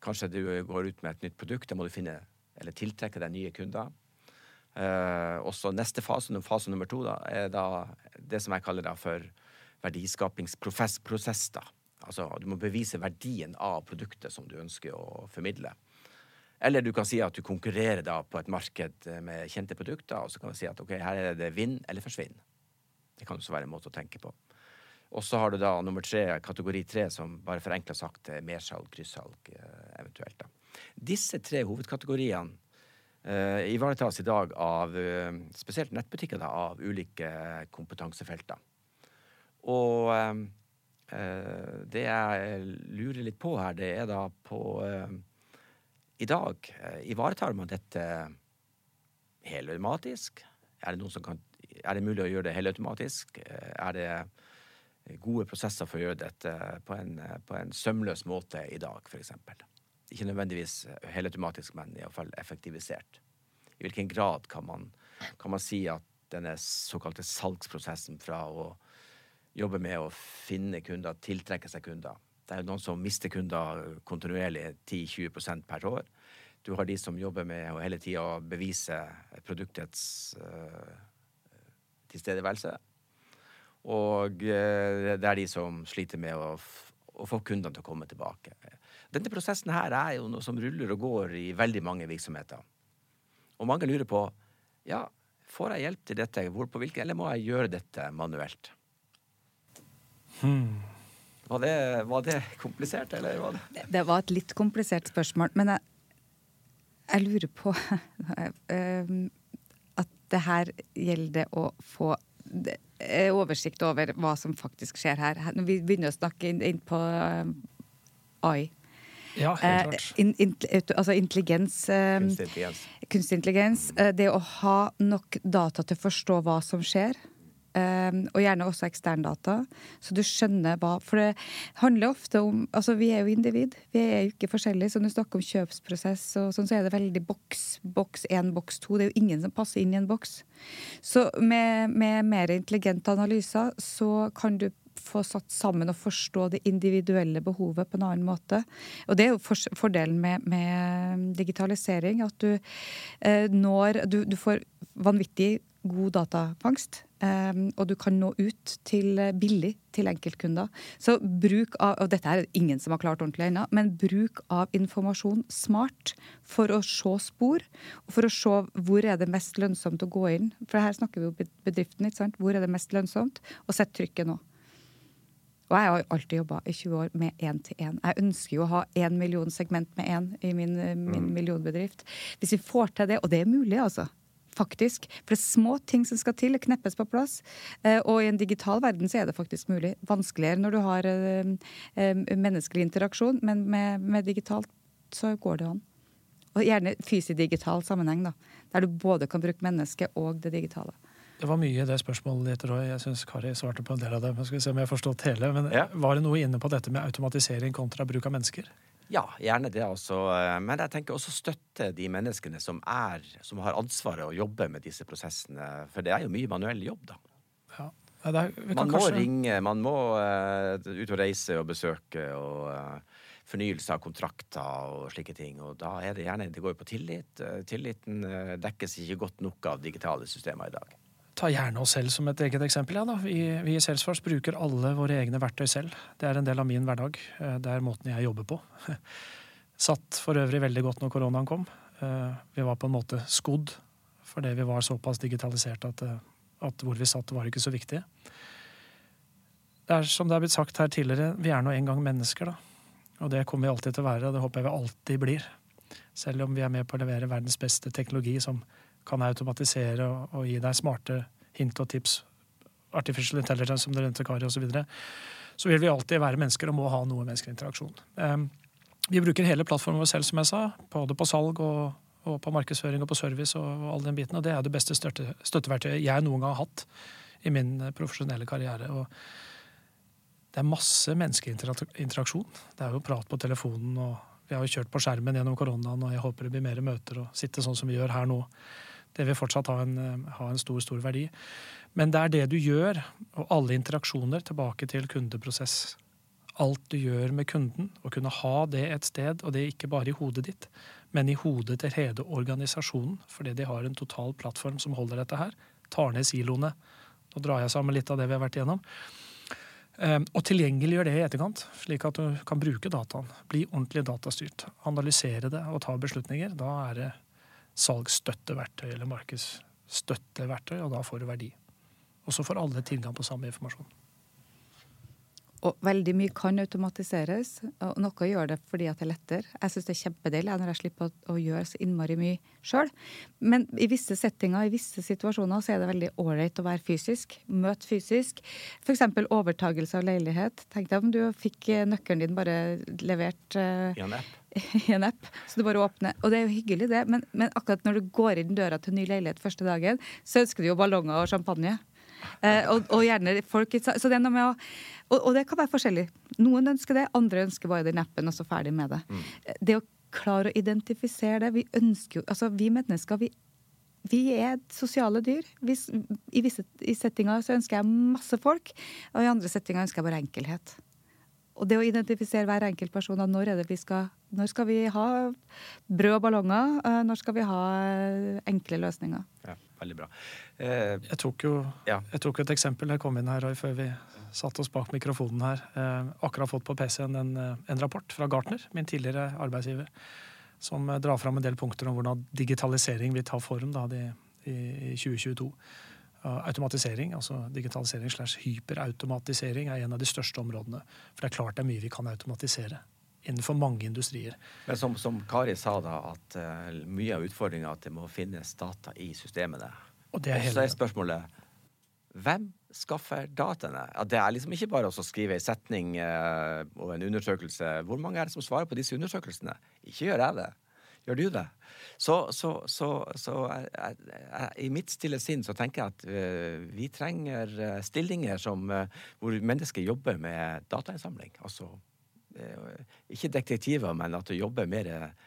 Kanskje du går ut med et nytt produkt. Da må du finne eller tiltrekke deg nye kunder. Uh, også neste fase, fase nummer to, da, er da det som jeg kaller da for verdiskapingsprosess. da. Altså, du må bevise verdien av produktet som du ønsker å formidle. Eller du kan si at du konkurrerer da på et marked med kjente produkter, og så kan du si at ok, her er det vinn eller forsvinn. Det kan også være en måte å tenke på. Og så har du da nummer tre, kategori tre, som bare forenkla sagt er mersalg, kryssalg, eh, eventuelt. da. Disse tre hovedkategoriene uh, ivaretas i dag av uh, spesielt nettbutikker da, av ulike kompetansefelter. Og uh, det jeg lurer litt på her, det er da på I dag, ivaretar man dette helautomatisk? Er det, kan, er det mulig å gjøre det helautomatisk? Er det gode prosesser for å gjøre dette på en, på en sømløs måte i dag, f.eks. Ikke nødvendigvis helautomatisk, men iallfall effektivisert. I hvilken grad kan man, kan man si at denne såkalte salgsprosessen fra å jobbe med å finne kunder, tiltrekke seg kunder Det er jo noen som mister kunder kontinuerlig 10-20% per år. Du har de som jobber med å hele tida bevise produktets uh, tilstedeværelse. Og uh, det er de som sliter med å, å få kundene til å komme tilbake. Denne prosessen her er jo noe som ruller og går i veldig mange virksomheter. Og mange lurer på ja, får jeg hjelp til dette, hvor, på hvilken, eller må jeg gjøre dette manuelt? Hmm. Var, det, var, det, komplisert, eller var det Det var et litt komplisert spørsmål. Men jeg, jeg lurer på eh, at det her gjelder å få Eh, oversikt over hva som faktisk skjer her. Når vi begynner å snakke inn, inn på uh, AI. Ja, helt klart. Uh, in, in, altså intelligens. Uh, kunstig intelligens. Kunstig intelligens. det å ha nok data til å forstå hva som skjer. Um, og gjerne også eksterndata, så du skjønner hva For det handler ofte om Altså, vi er jo individ. Vi er jo ikke forskjellige. Så når du snakker om kjøpsprosess, og sånn, så er det veldig boks. Boks én, boks to. Det er jo ingen som passer inn i en boks. Så med, med mer intelligente analyser så kan du få satt sammen og forstå det individuelle behovet på en annen måte. Og det er jo fordelen med, med digitalisering, at du eh, når du, du, får vanvittig god datafangst. Eh, og du kan nå ut til eh, billig til enkeltkunder. Så bruk av og dette er ingen som har klart ordentlig ennå, men bruk av informasjon smart for å se spor. Og for å se hvor er det mest lønnsomt å gå inn. For her snakker vi jo bedriften. ikke sant? Hvor er det mest lønnsomt? Og sett trykket nå. Og jeg har alltid jobba i 20 år med én-til-én. Jeg ønsker jo å ha én million segment med én i min, min mm. millionbedrift. Hvis vi får til det, og det er mulig, altså faktisk. For det er små ting som skal til, kneppes på plass. Eh, og i en digital verden så er det faktisk mulig. Vanskeligere når du har eh, eh, menneskelig interaksjon, men med, med digitalt så går det an. Og gjerne fysisk-digital sammenheng, da. Der du både kan bruke mennesket og det digitale. Det var mye i det spørsmålet ditt, Roy. Jeg syns Kari svarte på en del av det. Men skal vi se om jeg har forstått hele. Men ja. Var det noe inne på dette med automatisering kontra bruk av mennesker? Ja, gjerne det. også. Altså. Men jeg tenker også støtte de menneskene som, er, som har ansvaret å jobbe med disse prosessene. For det er jo mye manuell jobb, da. Ja. Ja, er, man må kanskje... ringe, man må uh, ut og reise og besøke og uh, fornyelse av kontrakter og slike ting. Og da er det gjerne Det går jo på tillit. Uh, tilliten dekkes ikke godt nok av digitale systemer i dag ta gjerne oss selv som et eget eksempel. Ja, vi, vi, i Salesforce bruker alle våre egne verktøy selv. Det er en del av min hverdag. Eh, det er måten jeg jobber på. Satt for øvrig veldig godt når koronaen kom. Eh, vi var på en måte skodd fordi vi var såpass digitalisert at, eh, at hvor vi satt, var ikke så viktig. Det er som det er blitt sagt her tidligere, vi er nå en gang mennesker, da. Og det kommer vi alltid til å være, og det håper jeg vi alltid blir. Selv om vi er med på å levere verdens beste teknologi som kan automatisere og, og, gi deg smarte hint og tips, artificial intelligence som det nevnte Kari osv., så, videre, så vil vi alltid være mennesker og må ha noe menneskelig interaksjon. Um, vi bruker hele plattformen vår selv, som jeg sa, både på salg og, og på markedsføring og på service og, og all den biten, og det er det beste støtte, støtteverktøyet jeg noen gang har hatt i min eh, profesjonelle karriere. og det er masse menneskeinteraksjon. Det er jo prat på telefonen, og vi har jo kjørt på skjermen gjennom koronaen, og jeg håper det blir mer møter og sitte sånn som vi gjør her nå. Det vil fortsatt ha en, eh, ha en, stor, stor verdi. Men det er det du gjør, og alle interaksjoner tilbake til kundeprosess. Alt du gjør med kunden, å kunne ha det et sted, og det er ikke bare i hodet ditt, men i hodet til hele organisasjonen, fordi de har en total plattform som holder dette her. Tar ned siloene. Nå drar jeg sammen litt av det vi har vært igjennom. Ehm, og tilgjengeliggjør det i etterkant, slik at du kan bruke dataen. Bli ordentlig datastyrt. Analysere det og ta beslutninger. Da er det salgsstøtteverktøy eller markedsstøtteverktøy, og da får du verdi. Og så får alle tilgang på samme informasjon. Og veldig mye kan automatiseres, og noe gjør det fordi at det er lettere. Jeg syns det er kjempedeilig når jeg slipper å, å gjøre så innmari mye sjøl. Men i visse settinger, i visse situasjoner, så er det veldig ålreit å være fysisk. Møte fysisk. F.eks. overtagelse av leilighet. Tenk deg om du fikk nøkkelen din bare levert uh, I en app. Så du bare åpner. Og det er jo hyggelig, det, men, men akkurat når du går inn døra til en ny leilighet første dagen, så ønsker du jo ballonger og champagne. Eh, og, og, gjerne folk Så det er noe med å og, og, det kan være forskjellig. Noen ønsker det, andre ønsker bare den appen, og så ferdig med det. Mm. Det å klare å identifisere det Vi ønsker jo Altså, vi mennesker, vi, vi er sosiale dyr. Hvis, I visse i settinger så ønsker jeg masse folk, og i andre settinger ønsker jeg bare enkelhet. Og det å identifisere hver enkelt person, når, er det vi skal, når skal vi ha brød og ballonger? Eh, når skal vi ha eh, enkle løsninger? Ja, veldig bra. Eh, jeg, tok jo, ja. jeg tok et eksempel. Jeg kom inn her før vi satte oss bak mikrofonen her. Eh, akkurat fått på PC-en en, eh, en, rapport fra Gartner, min tidligere arbeidsgiver, som drar fram en del punkter om hvordan digitalisering vil ta form da, de, i, i 2022 automatisering, altså digitalisering slash hyperautomatisering, er en av de største områdene. For det er klart det er mye vi kan automatisere innenfor mange industrier. Men som, som Kari sa, da, at uh, mye av utfordringa at det må finnes data i systemene. Og det er, hele... er spørsmålet hvem skaffer dataene? Ja, det er liksom ikke bare å skrive en setning uh, og en undersøkelse. Hvor mange er det som svarer på disse undersøkelsene? Ikke gjør jeg det. Gjør du det? Så, så, så, så jeg, jeg, i mitt stille sinn så tenker jeg at uh, vi trenger uh, stillinger som, uh, hvor mennesker jobber med datainnsamling. Altså ikke detektiver, men at du jobber mer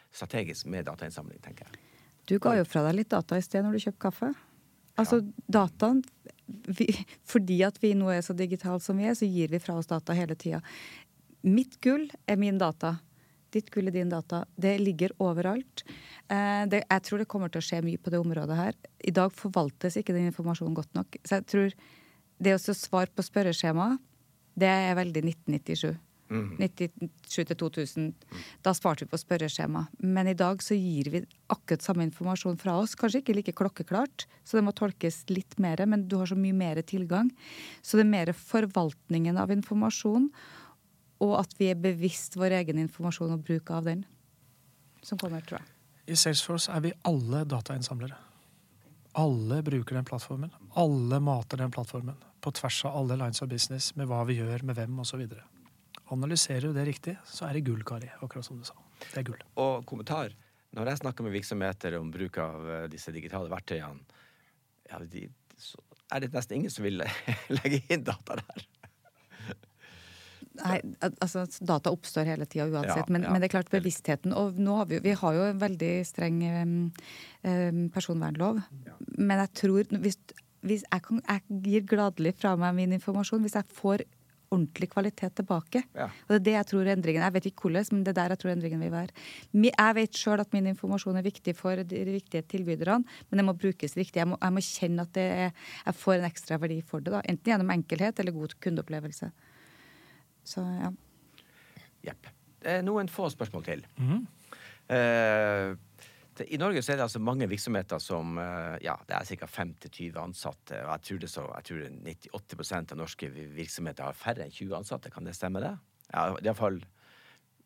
strategisk med datainnsamling, tenker jeg. Du ga jo fra deg litt data i sted når du kjøpte kaffe. Altså ja. dataen vi, Fordi at vi nå er så digitale som vi er, så gir vi fra oss data hele tida. Mitt gull er min data. Ditt gull er din data. Det ligger overalt. Eh, det, jeg tror det kommer til å skje mye på det området her. I dag forvaltes ikke den informasjonen godt nok. Så jeg tror det å svare på spørreskjema, det er veldig 1997. Mm. 97 til 2000. Da sparte vi på spørreskjema. Men i dag så gir vi akkurat samme informasjon fra oss. Kanskje ikke like klokkeklart, så det må tolkes litt mer, men du har så mye mer tilgang. Så det er mer forvaltningen av informasjon og at vi er bevisst vår egen informasjon og bruk av den, som kommer, tror jeg. I Salesforce er vi alle datainnsamlere. Alle bruker den plattformen. Alle mater den plattformen. På tvers av alle lines of business, med hva vi gjør, med hvem osv. Analyserer du det riktig, så er det gull, Kari. Akkurat som du sa. Det er gull. Og kommentar. Når jeg snakker med virksomheter om bruk av eh, disse digitale verktøyene, ja, de, er det nesten ingen som vil legge inn data der. Nei, altså Data oppstår hele tida uansett, ja, men, ja. men, det er klart bevisstheten Og har vi, vi har jo en veldig streng um, personvernlov, ja. men jeg tror hvis, hvis jeg, kan, jeg, gir gladelig fra meg min informasjon hvis jeg får ordentlig kvalitet tilbake. Og det er det jeg tror endringen Jeg vet ikke hvordan, men det er der jeg tror endringen vil være. Jeg vet sjøl at min informasjon er viktig for de viktige tilbyderne, men det må brukes riktig. Jeg må, jeg må kjenne at er, jeg får en ekstra verdi for det. da, Enten gjennom enkelhet eller god kundeopplevelse. Så ja. Jepp. Noen få spørsmål til. Mm -hmm. eh, I Norge så er det altså mange virksomheter som eh, Ja, det er ca. 5-20 ansatte. Og jeg tror, det så, jeg tror 98% av norske virksomheter har færre enn 20 ansatte. Kan det stemme, det? Ja, iallfall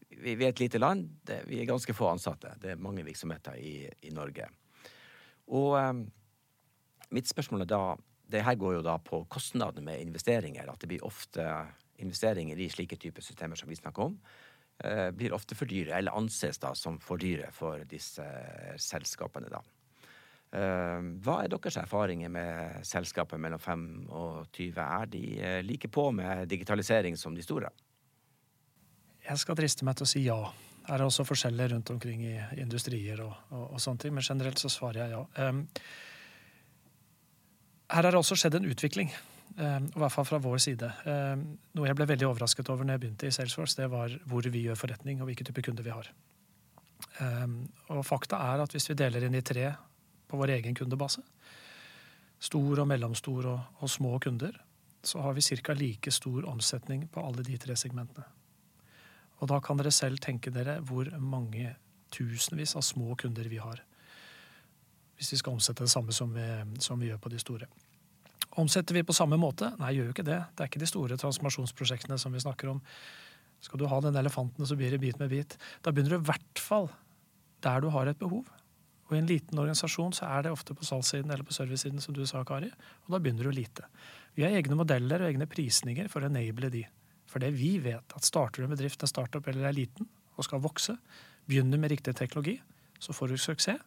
vi, vi er et lite land. Det, vi er ganske få ansatte. Det er mange virksomheter i, i Norge. Og um, mitt spørsmål er da Det her går jo da på kostnadene med investeringer. At det blir ofte investeringer i slike typer systemer som vi snakker om, eh, blir ofte for dyre, eller anses da som for dyre for disse selskapene. da. Eh, hva er deres erfaringer med selskaper mellom 5 og 20? Er de eh, like på med digitalisering som de store? Jeg skal driste meg til å si ja. Her er også forskjeller rundt omkring i industrier og, og, og sånne ting, men generelt så svarer jeg ja. Um, her har det også skjedd en utvikling. Eh, I hvert fall fra vår side. Eh, noe jeg ble veldig overrasket over når jeg begynte i Salesforce, det var hvor vi gjør forretning og hvilke typer kunder vi har. Eh, og fakta er at hvis vi deler inn i tre på vår egen kundebase, stor og mellomstor og, og små kunder, så har vi ca. like stor omsetning på alle de tre segmentene. Og da kan dere selv tenke dere hvor mange tusenvis av små kunder vi har. Hvis vi skal omsette det samme som vi, som vi gjør på de store. Omsetter vi på samme måte? Nei, gjør jo ikke det. Det er ikke de store transformasjonsprosjektene som vi snakker om. Skal du ha den elefanten, så blir det bit med bit. Da begynner du i hvert fall der du har et behov. Og i en liten organisasjon så er det ofte på salgssiden eller på servicesiden, som du sa, Kari. Og da begynner du lite. Vi har egne modeller og egne prisninger for å enable de. For det vi vet, at starter du en bedrift, en startup eller er liten og skal vokse, begynner med riktig teknologi, så får du suksess.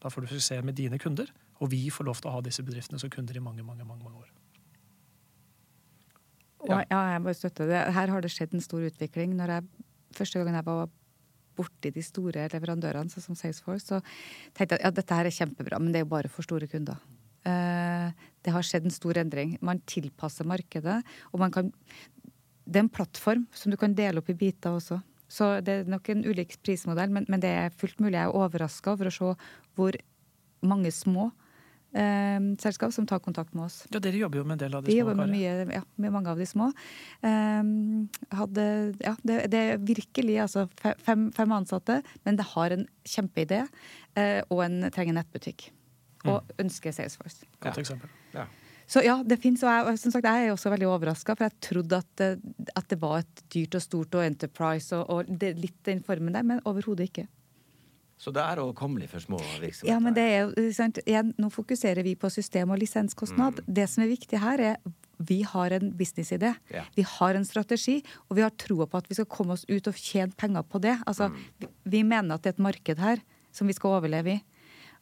Da får du suksess med dine kunder, og vi får lov til å ha disse bedriftene som kunder i mange, mange, mange, mange år. Ja. ja, jeg bare støtter det. Her har det skjedd en stor utvikling. Når jeg, første gangen jeg var borti de store leverandørene, sånn som Salesforce, så tenkte jeg at ja, dette her er kjempebra, men det er jo bare for store kunder. Uh, det har skjedd en stor endring. Man tilpasser markedet, og man kan Det er en plattform som du kan dele opp i biter også. Så det er nok en ulik prismodell, men, men det er fullt mulig. Jeg er overraska over å se hvor mange små selskap som tar kontakt med oss. Ja, Dere jobber jo med en del av de, de små? jobber med, mye, ja, med mange av de små. Eh, hadde, ja, det, det, er virkelig altså fem, fem, ansatte, men det har en kjempeidé eh, og en trenger nettbutikk. Og mm. ønsker Salesforce. Godt ja. eksempel. Ja. Så ja, det fins. Og jeg, som sagt, jeg er også veldig overraska, for jeg trodde at, at, det var et dyrt og stort og Enterprise og, og det, litt den formen der, men overhodet ikke. Så det er overkommelig for små virksomheter? Ja, men det er jo, sant, Nå fokuserer vi på system og lisenskostnad. Mm. Det som er viktig her, er vi har en businessidé. Ja. Vi har en strategi, og vi har troa på at vi skal komme oss ut og tjene penger på det. Altså, mm. vi, vi, mener at det er et marked her som vi skal overleve i.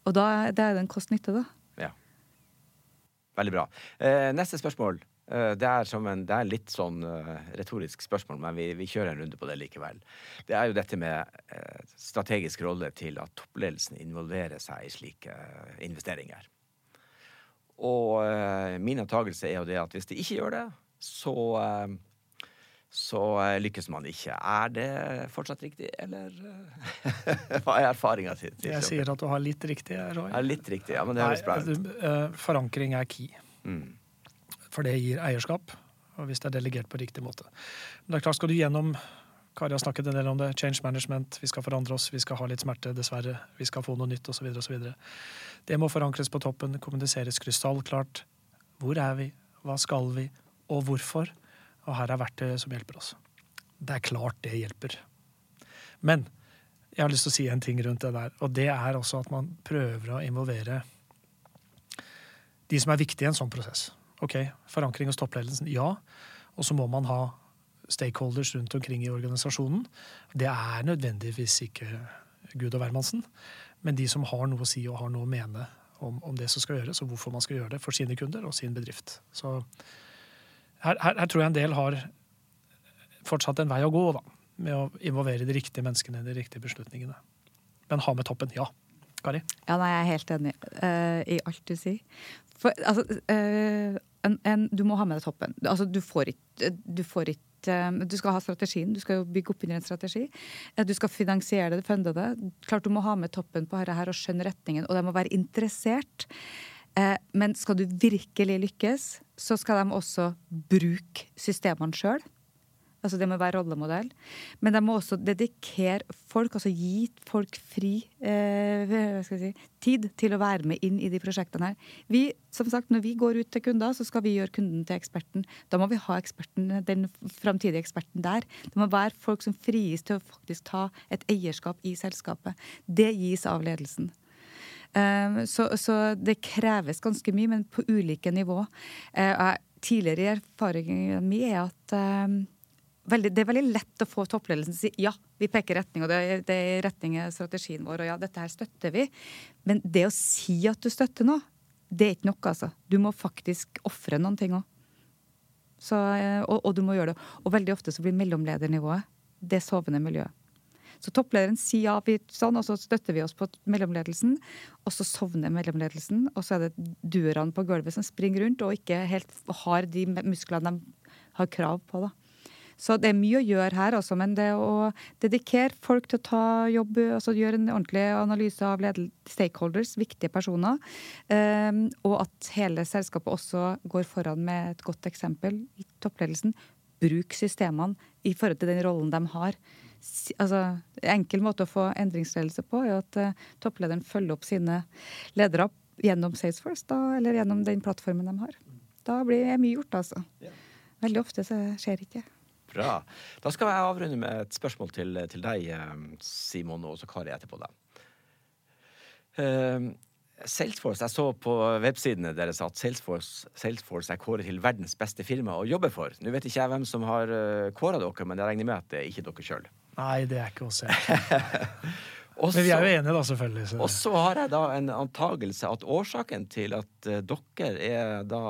Og da, da er det en kost-nytte, da. Ja. Veldig bra. Eh, neste spørsmål. Eh, det er, en, det er litt sånn uh, retorisk spørsmål, men vi, vi, kjører en runde på det likevel. Det er jo dette med uh, strategisk rolle til at toppledelsen involverer seg i slike investeringer. Og min antakelse er jo det at hvis de ikke gjør det, så, så lykkes man ikke. Er det fortsatt riktig, eller hva er erfaringa til, til Jeg sier at du har litt riktig, Roy. Ja, litt riktig, ja, men det høres bra ut. Forankring er key. Mm. For det gir eierskap, og hvis det er delegert på riktig måte. Men det er klart, skal du gjennom Kari har snakket en del om det. Change management. Vi skal forandre oss, vi skal ha litt smerte, dessverre. Vi skal få noe nytt, osv. osv. Det må forankres på toppen, kommuniseres krystallklart. Hvor er vi? Hva skal vi? Og hvorfor? Og her er verktøyet som hjelper oss. Det er klart det hjelper. Men jeg har lyst til å si en ting rundt det der, og det er også at man prøver å involvere de som er viktige i en sånn prosess. Ok, forankring hos toppledelsen, ja. Og så må man ha stakeholders rundt omkring i organisasjonen. Det er nødvendigvis ikke Gud og hvermannsen, men de som har noe å si og har noe å mene om, om, det som skal gjøres, og hvorfor man skal gjøre det for sine kunder og sin bedrift. Så her, her, her tror jeg en del har fortsatt en vei å gå da, med å involvere de riktige menneskene i de riktige beslutningene. Men ha med toppen, ja. Kari? Ja, nei, Jeg er helt enig uh, i alt du sier. For, altså, uh, en, en, du må ha med deg toppen. Altså, du får ikke du, får ikke, uh, du skal ha strategien, du skal jo bygge opp under en strategi. Du skal finansiere det, funde det. Klart Du må ha med toppen på dette her og skjønne retningen, og de må være interessert. Men skal du virkelig lykkes, så skal de også bruke systemene sjøl. Altså det må være rollemodell. Men de må også dedikere folk, altså gi folk fri eh, si, tid til å være med inn i de prosjektene her. Vi, som sagt, Når vi går ut til kunder, så skal vi gjøre kunden til eksperten. Da må vi ha eksperten, den framtidige eksperten der. Det må være folk som frigis til å faktisk ta et eierskap i selskapet. Det gis av ledelsen. Um, så, så, det kreves ganske mye, men på ulike nivå. Uh, tidligere erfaringen min er at um, veldig, det er veldig lett å få toppledelsen til å si ja, vi peker retning, og det, det er retning i strategien vår, og ja, dette her støtter vi. Men det å si at du støtter noe, det er ikke nok, altså. Du må faktisk ofre noen ting òg. Eh, og, og, du må gjøre det. Og veldig ofte så blir mellomledernivået det sovende miljøet. Så topplederen sier ja, vi, sånn, og så støtter vi oss på mellomledelsen. Og så sovner mellomledelsen, og så er det duerne på gulvet som springer rundt og ikke helt har de musklene de har krav på. da. Så det er mye å gjøre her også, men det å dedikere folk til å ta jobb, altså gjøre en ordentlig analyse av stakeholders, viktige personer, um, og at hele selskapet også går foran med et godt eksempel i toppledelsen. Bruk systemene i forhold til den rollen de har. Altså, enkel måte å få endringsledelse på er at uh, topplederen følger opp sine ledere gjennom Salesforce, da, eller gjennom den plattformen de har. da blir det mye gjort, altså. Veldig ofte så skjer ikke det. Bra. Da skal jeg avrunde med et spørsmål til, til deg, eh, Simon, og så Kari etterpå. da. Uh, Salesforce, Jeg så på websidene deres at Salesforce, Salesforce er kåret til verdens beste firma å jobbe for. Nå vet ikke jeg hvem som har uh, kåra dere, men jeg regner med at det er ikke dere sjøl. Nei, det er ikke oss. men vi er jo enige, da, selvfølgelig. Så. Og så har jeg da en antagelse at årsaken til at dere er da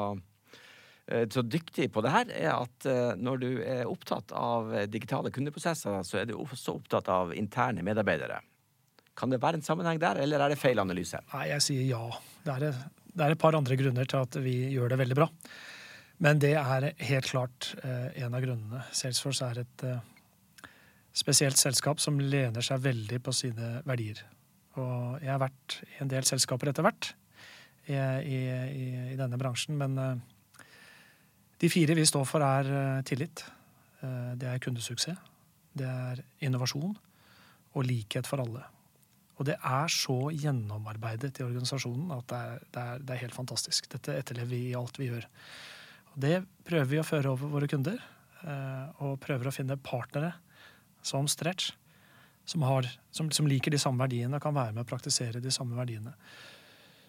så dyktig på det her, er at når du er opptatt av digitale kundeprosesser, så er du også opptatt av interne medarbeidere. Kan det være en sammenheng der, eller er det feil analyse? Nei, jeg sier ja. Det er, det er et par andre grunner til at vi gjør det veldig bra. Men det er helt klart eh, en av grunnene. Salesforce er et eh, spesielt selskap som lener seg veldig på sine verdier. Og jeg har vært i en del selskaper etter hvert i, i, i denne bransjen, men eh, de fire vi står for, er eh, tillit. Eh, det er kundesuksess. Det er innovasjon og likhet for alle. Og det er så gjennomarbeidet i organisasjonen at det er, det er, det er helt fantastisk. Dette etterlever vi i alt vi gjør. Og det prøver vi å føre over våre kunder, eh, og prøver å finne partnere som Stretch, som, har, som, som liker de samme verdiene og kan være med å praktisere de samme verdiene.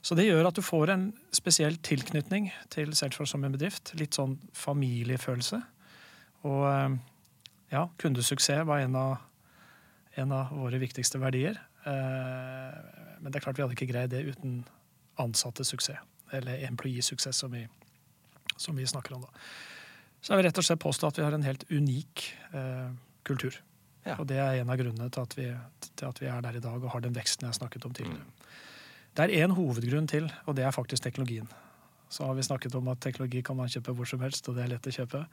Så det gjør at du får en spesiell tilknytning til Salesforce som en bedrift. Litt sånn familiefølelse. Og eh, ja, kundesuksess var en av, en av våre viktigste verdier. Eh, men det er klart vi hadde ikke greid det uten ansattes suksess. eller employee-suksess, som, som, vi snakker om da. Så jeg vil rett og slett påstå at vi har en helt unik eh, kultur. Ja. Og det er en av grunnene til at, vi, til at, vi, er der i dag og har den veksten jeg har snakket om tidligere. Mm. Det er én hovedgrunn til, og det er faktisk teknologien. Så har vi snakket om at teknologi kan man kjøpe hvor som helst, og det er lett å kjøpe.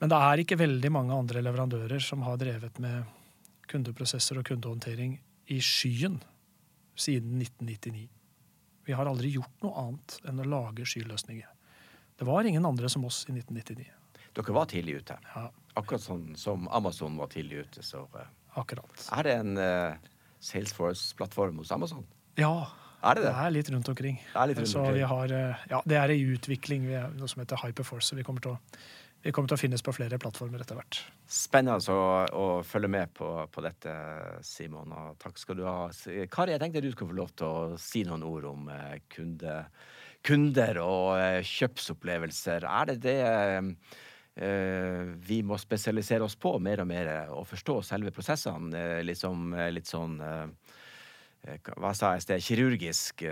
Men det er ikke veldig mange andre leverandører som har drevet med kundeprosesser og kundehåndtering i skyen siden 1999. Vi har aldri gjort noe annet enn å lage skyløsninger. Det var ingen andre som oss i 1999. Dere var tidlig ute. Ja. Akkurat sånn som Amazon var tidlig ute. Så, uh, Akkurat. Er det en uh, Salesforce-plattform hos Amazon? Ja. Er det, det? det er litt rundt omkring. Det er litt rundt omkring. Har, uh, ja, det er i utvikling. Vi er noe som heter Hyperforce. vi kommer til å vi kommer til å finnes på flere plattformer etter hvert. Spennende å, å følge med på, på, dette, Simon. Og takk skal du ha. Kari, jeg tenkte du skulle få lov til å si noen ord om eh, kunde, kunder og eh, kjøpsopplevelser. Er det det eh, vi må spesialisere oss på mer og mer, og forstå selve prosessene? Liksom, litt sånn Hva sa jeg i sted? Kirurgisk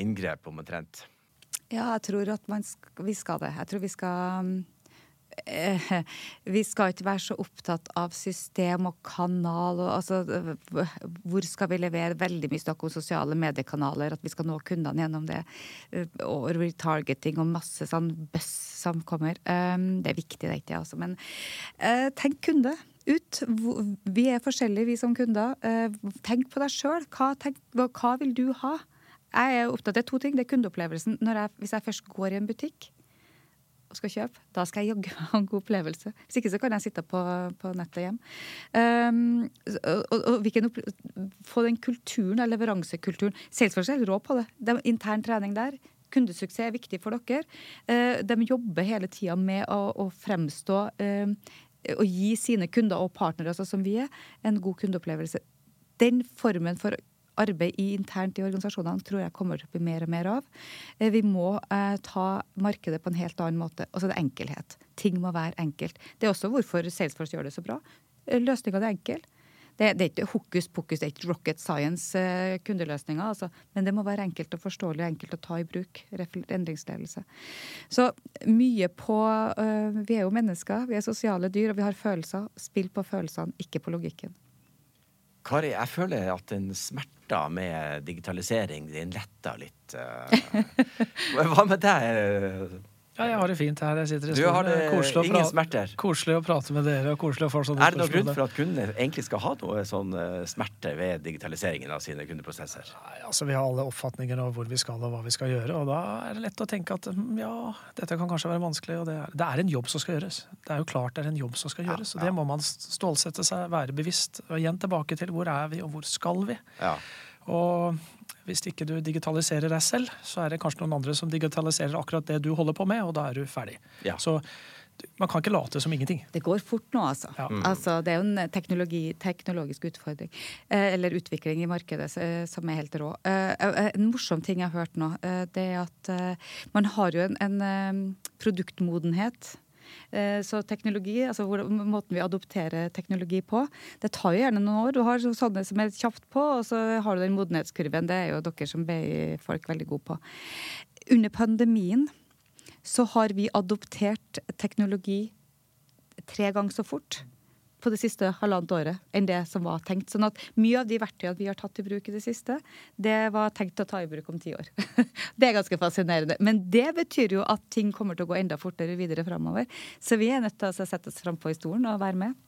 inngrep, omtrent. Ja, jeg tror at skal, vi skal det. Jeg tror vi skal Eh, vi skal ikke være så opptatt av system og kanal. Og, altså, hvor skal vi levere veldig mye snakk om sosiale mediekanaler, at vi skal nå kundene gjennom det. Eh, og retargeting og masse sånn bøss som kommer. Det er viktig, det er ikke det, altså. Men tenk kunde. Ut. Vi er forskjellige, vi som kunder. Uh, tenk på deg sjøl. Hva, hva, vil du ha? Jeg er opptatt av to ting. Det er kundeopplevelsen. Jeg, hvis jeg først går i en butikk, og skal kjøpe, da skal jeg jaggu ha en god opplevelse. Hvis ikke så kan jeg sitte på, på nettet hjem. Um, og, og, og få den kulturen, leveransekulturen. Salesforce er rå på det. det er intern trening der. Kundesuksess er viktig for dere. Uh, de jobber hele tida med å, å fremstå uh, og gi sine kunder og partnere, altså som vi er, en god kundeopplevelse. Den formen for arbeid internt i organisasjonene tror jeg kommer til å bli mer og mer av. Eh, vi må eh, ta markedet på en helt annen måte. Og så er det enkelhet. Ting må være enkelt. Det er også hvorfor Salesforce gjør det så bra. Eh, Løsninga er enkel. Det, det, er ikke hokus pokus, det er ikke rocket science eh. Altså. Men det må være enkelt og forståelig og enkelt å ta i bruk. Endringsledelse. Så mye på uh, Vi er jo mennesker, vi er sosiale dyr, og vi har følelser. Spill på følelsene, ikke på logikken. Kari, jeg føler at den smerta med digitalisering, den letta litt. Uh, hva med deg? Ja, jeg har det fint her. Jeg sitter i stolen. Det ingen smerter? Koselig å prate med dere. og koselig å få sånne Er det noen grunn for at kundene egentlig skal ha noe sånn uh, smerte ved digitaliseringen av sine kundeprosesser? Nei, altså Vi har alle oppfatninger av hvor vi skal og hva vi skal gjøre. Og da er det lett å tenke at mm, ja, dette kan kanskje være vanskelig. og det er, det er en jobb som skal gjøres. Det er jo klart det er en jobb som skal gjøres. Ja, ja. Og det må man stålsette seg, være bevisst. Og igjen tilbake til hvor er vi, og hvor skal vi? Ja. Og hvis ikke du digitaliserer deg selv, så er det kanskje noen andre som digitaliserer akkurat det du holder på med, og da er du ferdig. Ja. Så man kan ikke late som ingenting. Det går fort nå, altså. Ja. altså det er jo en teknologi, teknologisk utfordring. Eh, eller utvikling i markedet eh, som er helt rå. Eh, eh, en morsom ting jeg har hørt nå, eh, det er at eh, man har jo en, en eh, produktmodenhet. Eh, Så teknologi, altså måten vi adopterer teknologi på, det tar jo gjerne noen år. Du har sånne som er kjapt på, og så har du den modenhetskurven. Det er jo dere som BI-folk veldig gode på. Under pandemien så har vi adoptert teknologi tre ganger så fort på det siste halvannet året enn det som var tenkt. Sånn at mye av de verktøyene vi har tatt i bruk i det siste, det var tenkt å ta i bruk om ti år. det er ganske fascinerende. Men det betyr jo at ting kommer til å gå enda fortere videre framover. Så vi er nødt til å sette oss frampå i stolen og være med.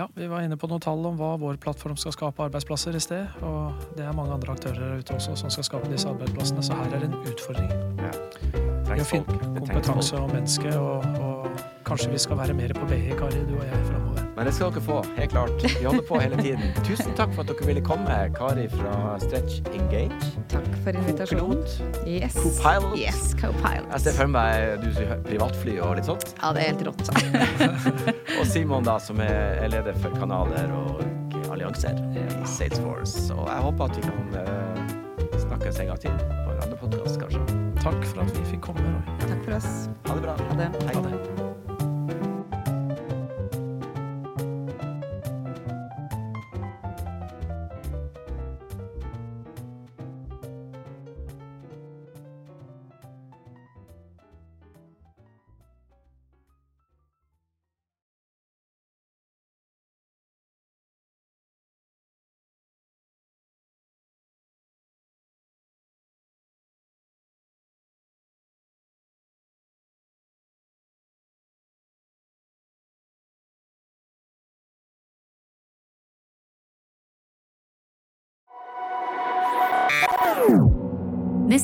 Ja, Vi var inne på noen tall om hva vår plattform skal skape arbeidsplasser i sted. Og det er mange andre aktører ute også som skal skape disse arbeidsplassene, så her er det en utfordring. Ja. Vi har fin folk. Det trengs kompetanse og menneske, og, og kanskje vi skal være mer på BI, Kari, du og jeg, framover. Men det skal dere få, helt klart. Vi holder på hele tiden. Tusen takk for at dere ville komme, Kari fra Stretch Engage. Takk for invitasjonen. Pilot. Yes. Co-pilot. Yes, co-pilot. Jeg ser for meg du som privatfly og litt sånt. Ja, det er helt rått. Og Simon, da, som er er leder for kanaler og allianser i Salesforce. Og jeg håper at vi kan eh, snakkes en gang til på en annen podkast, kanskje. Takk for at vi fikk komme. Roy. Takk for oss. Ha det bra. Ha det. Hei. Ha det.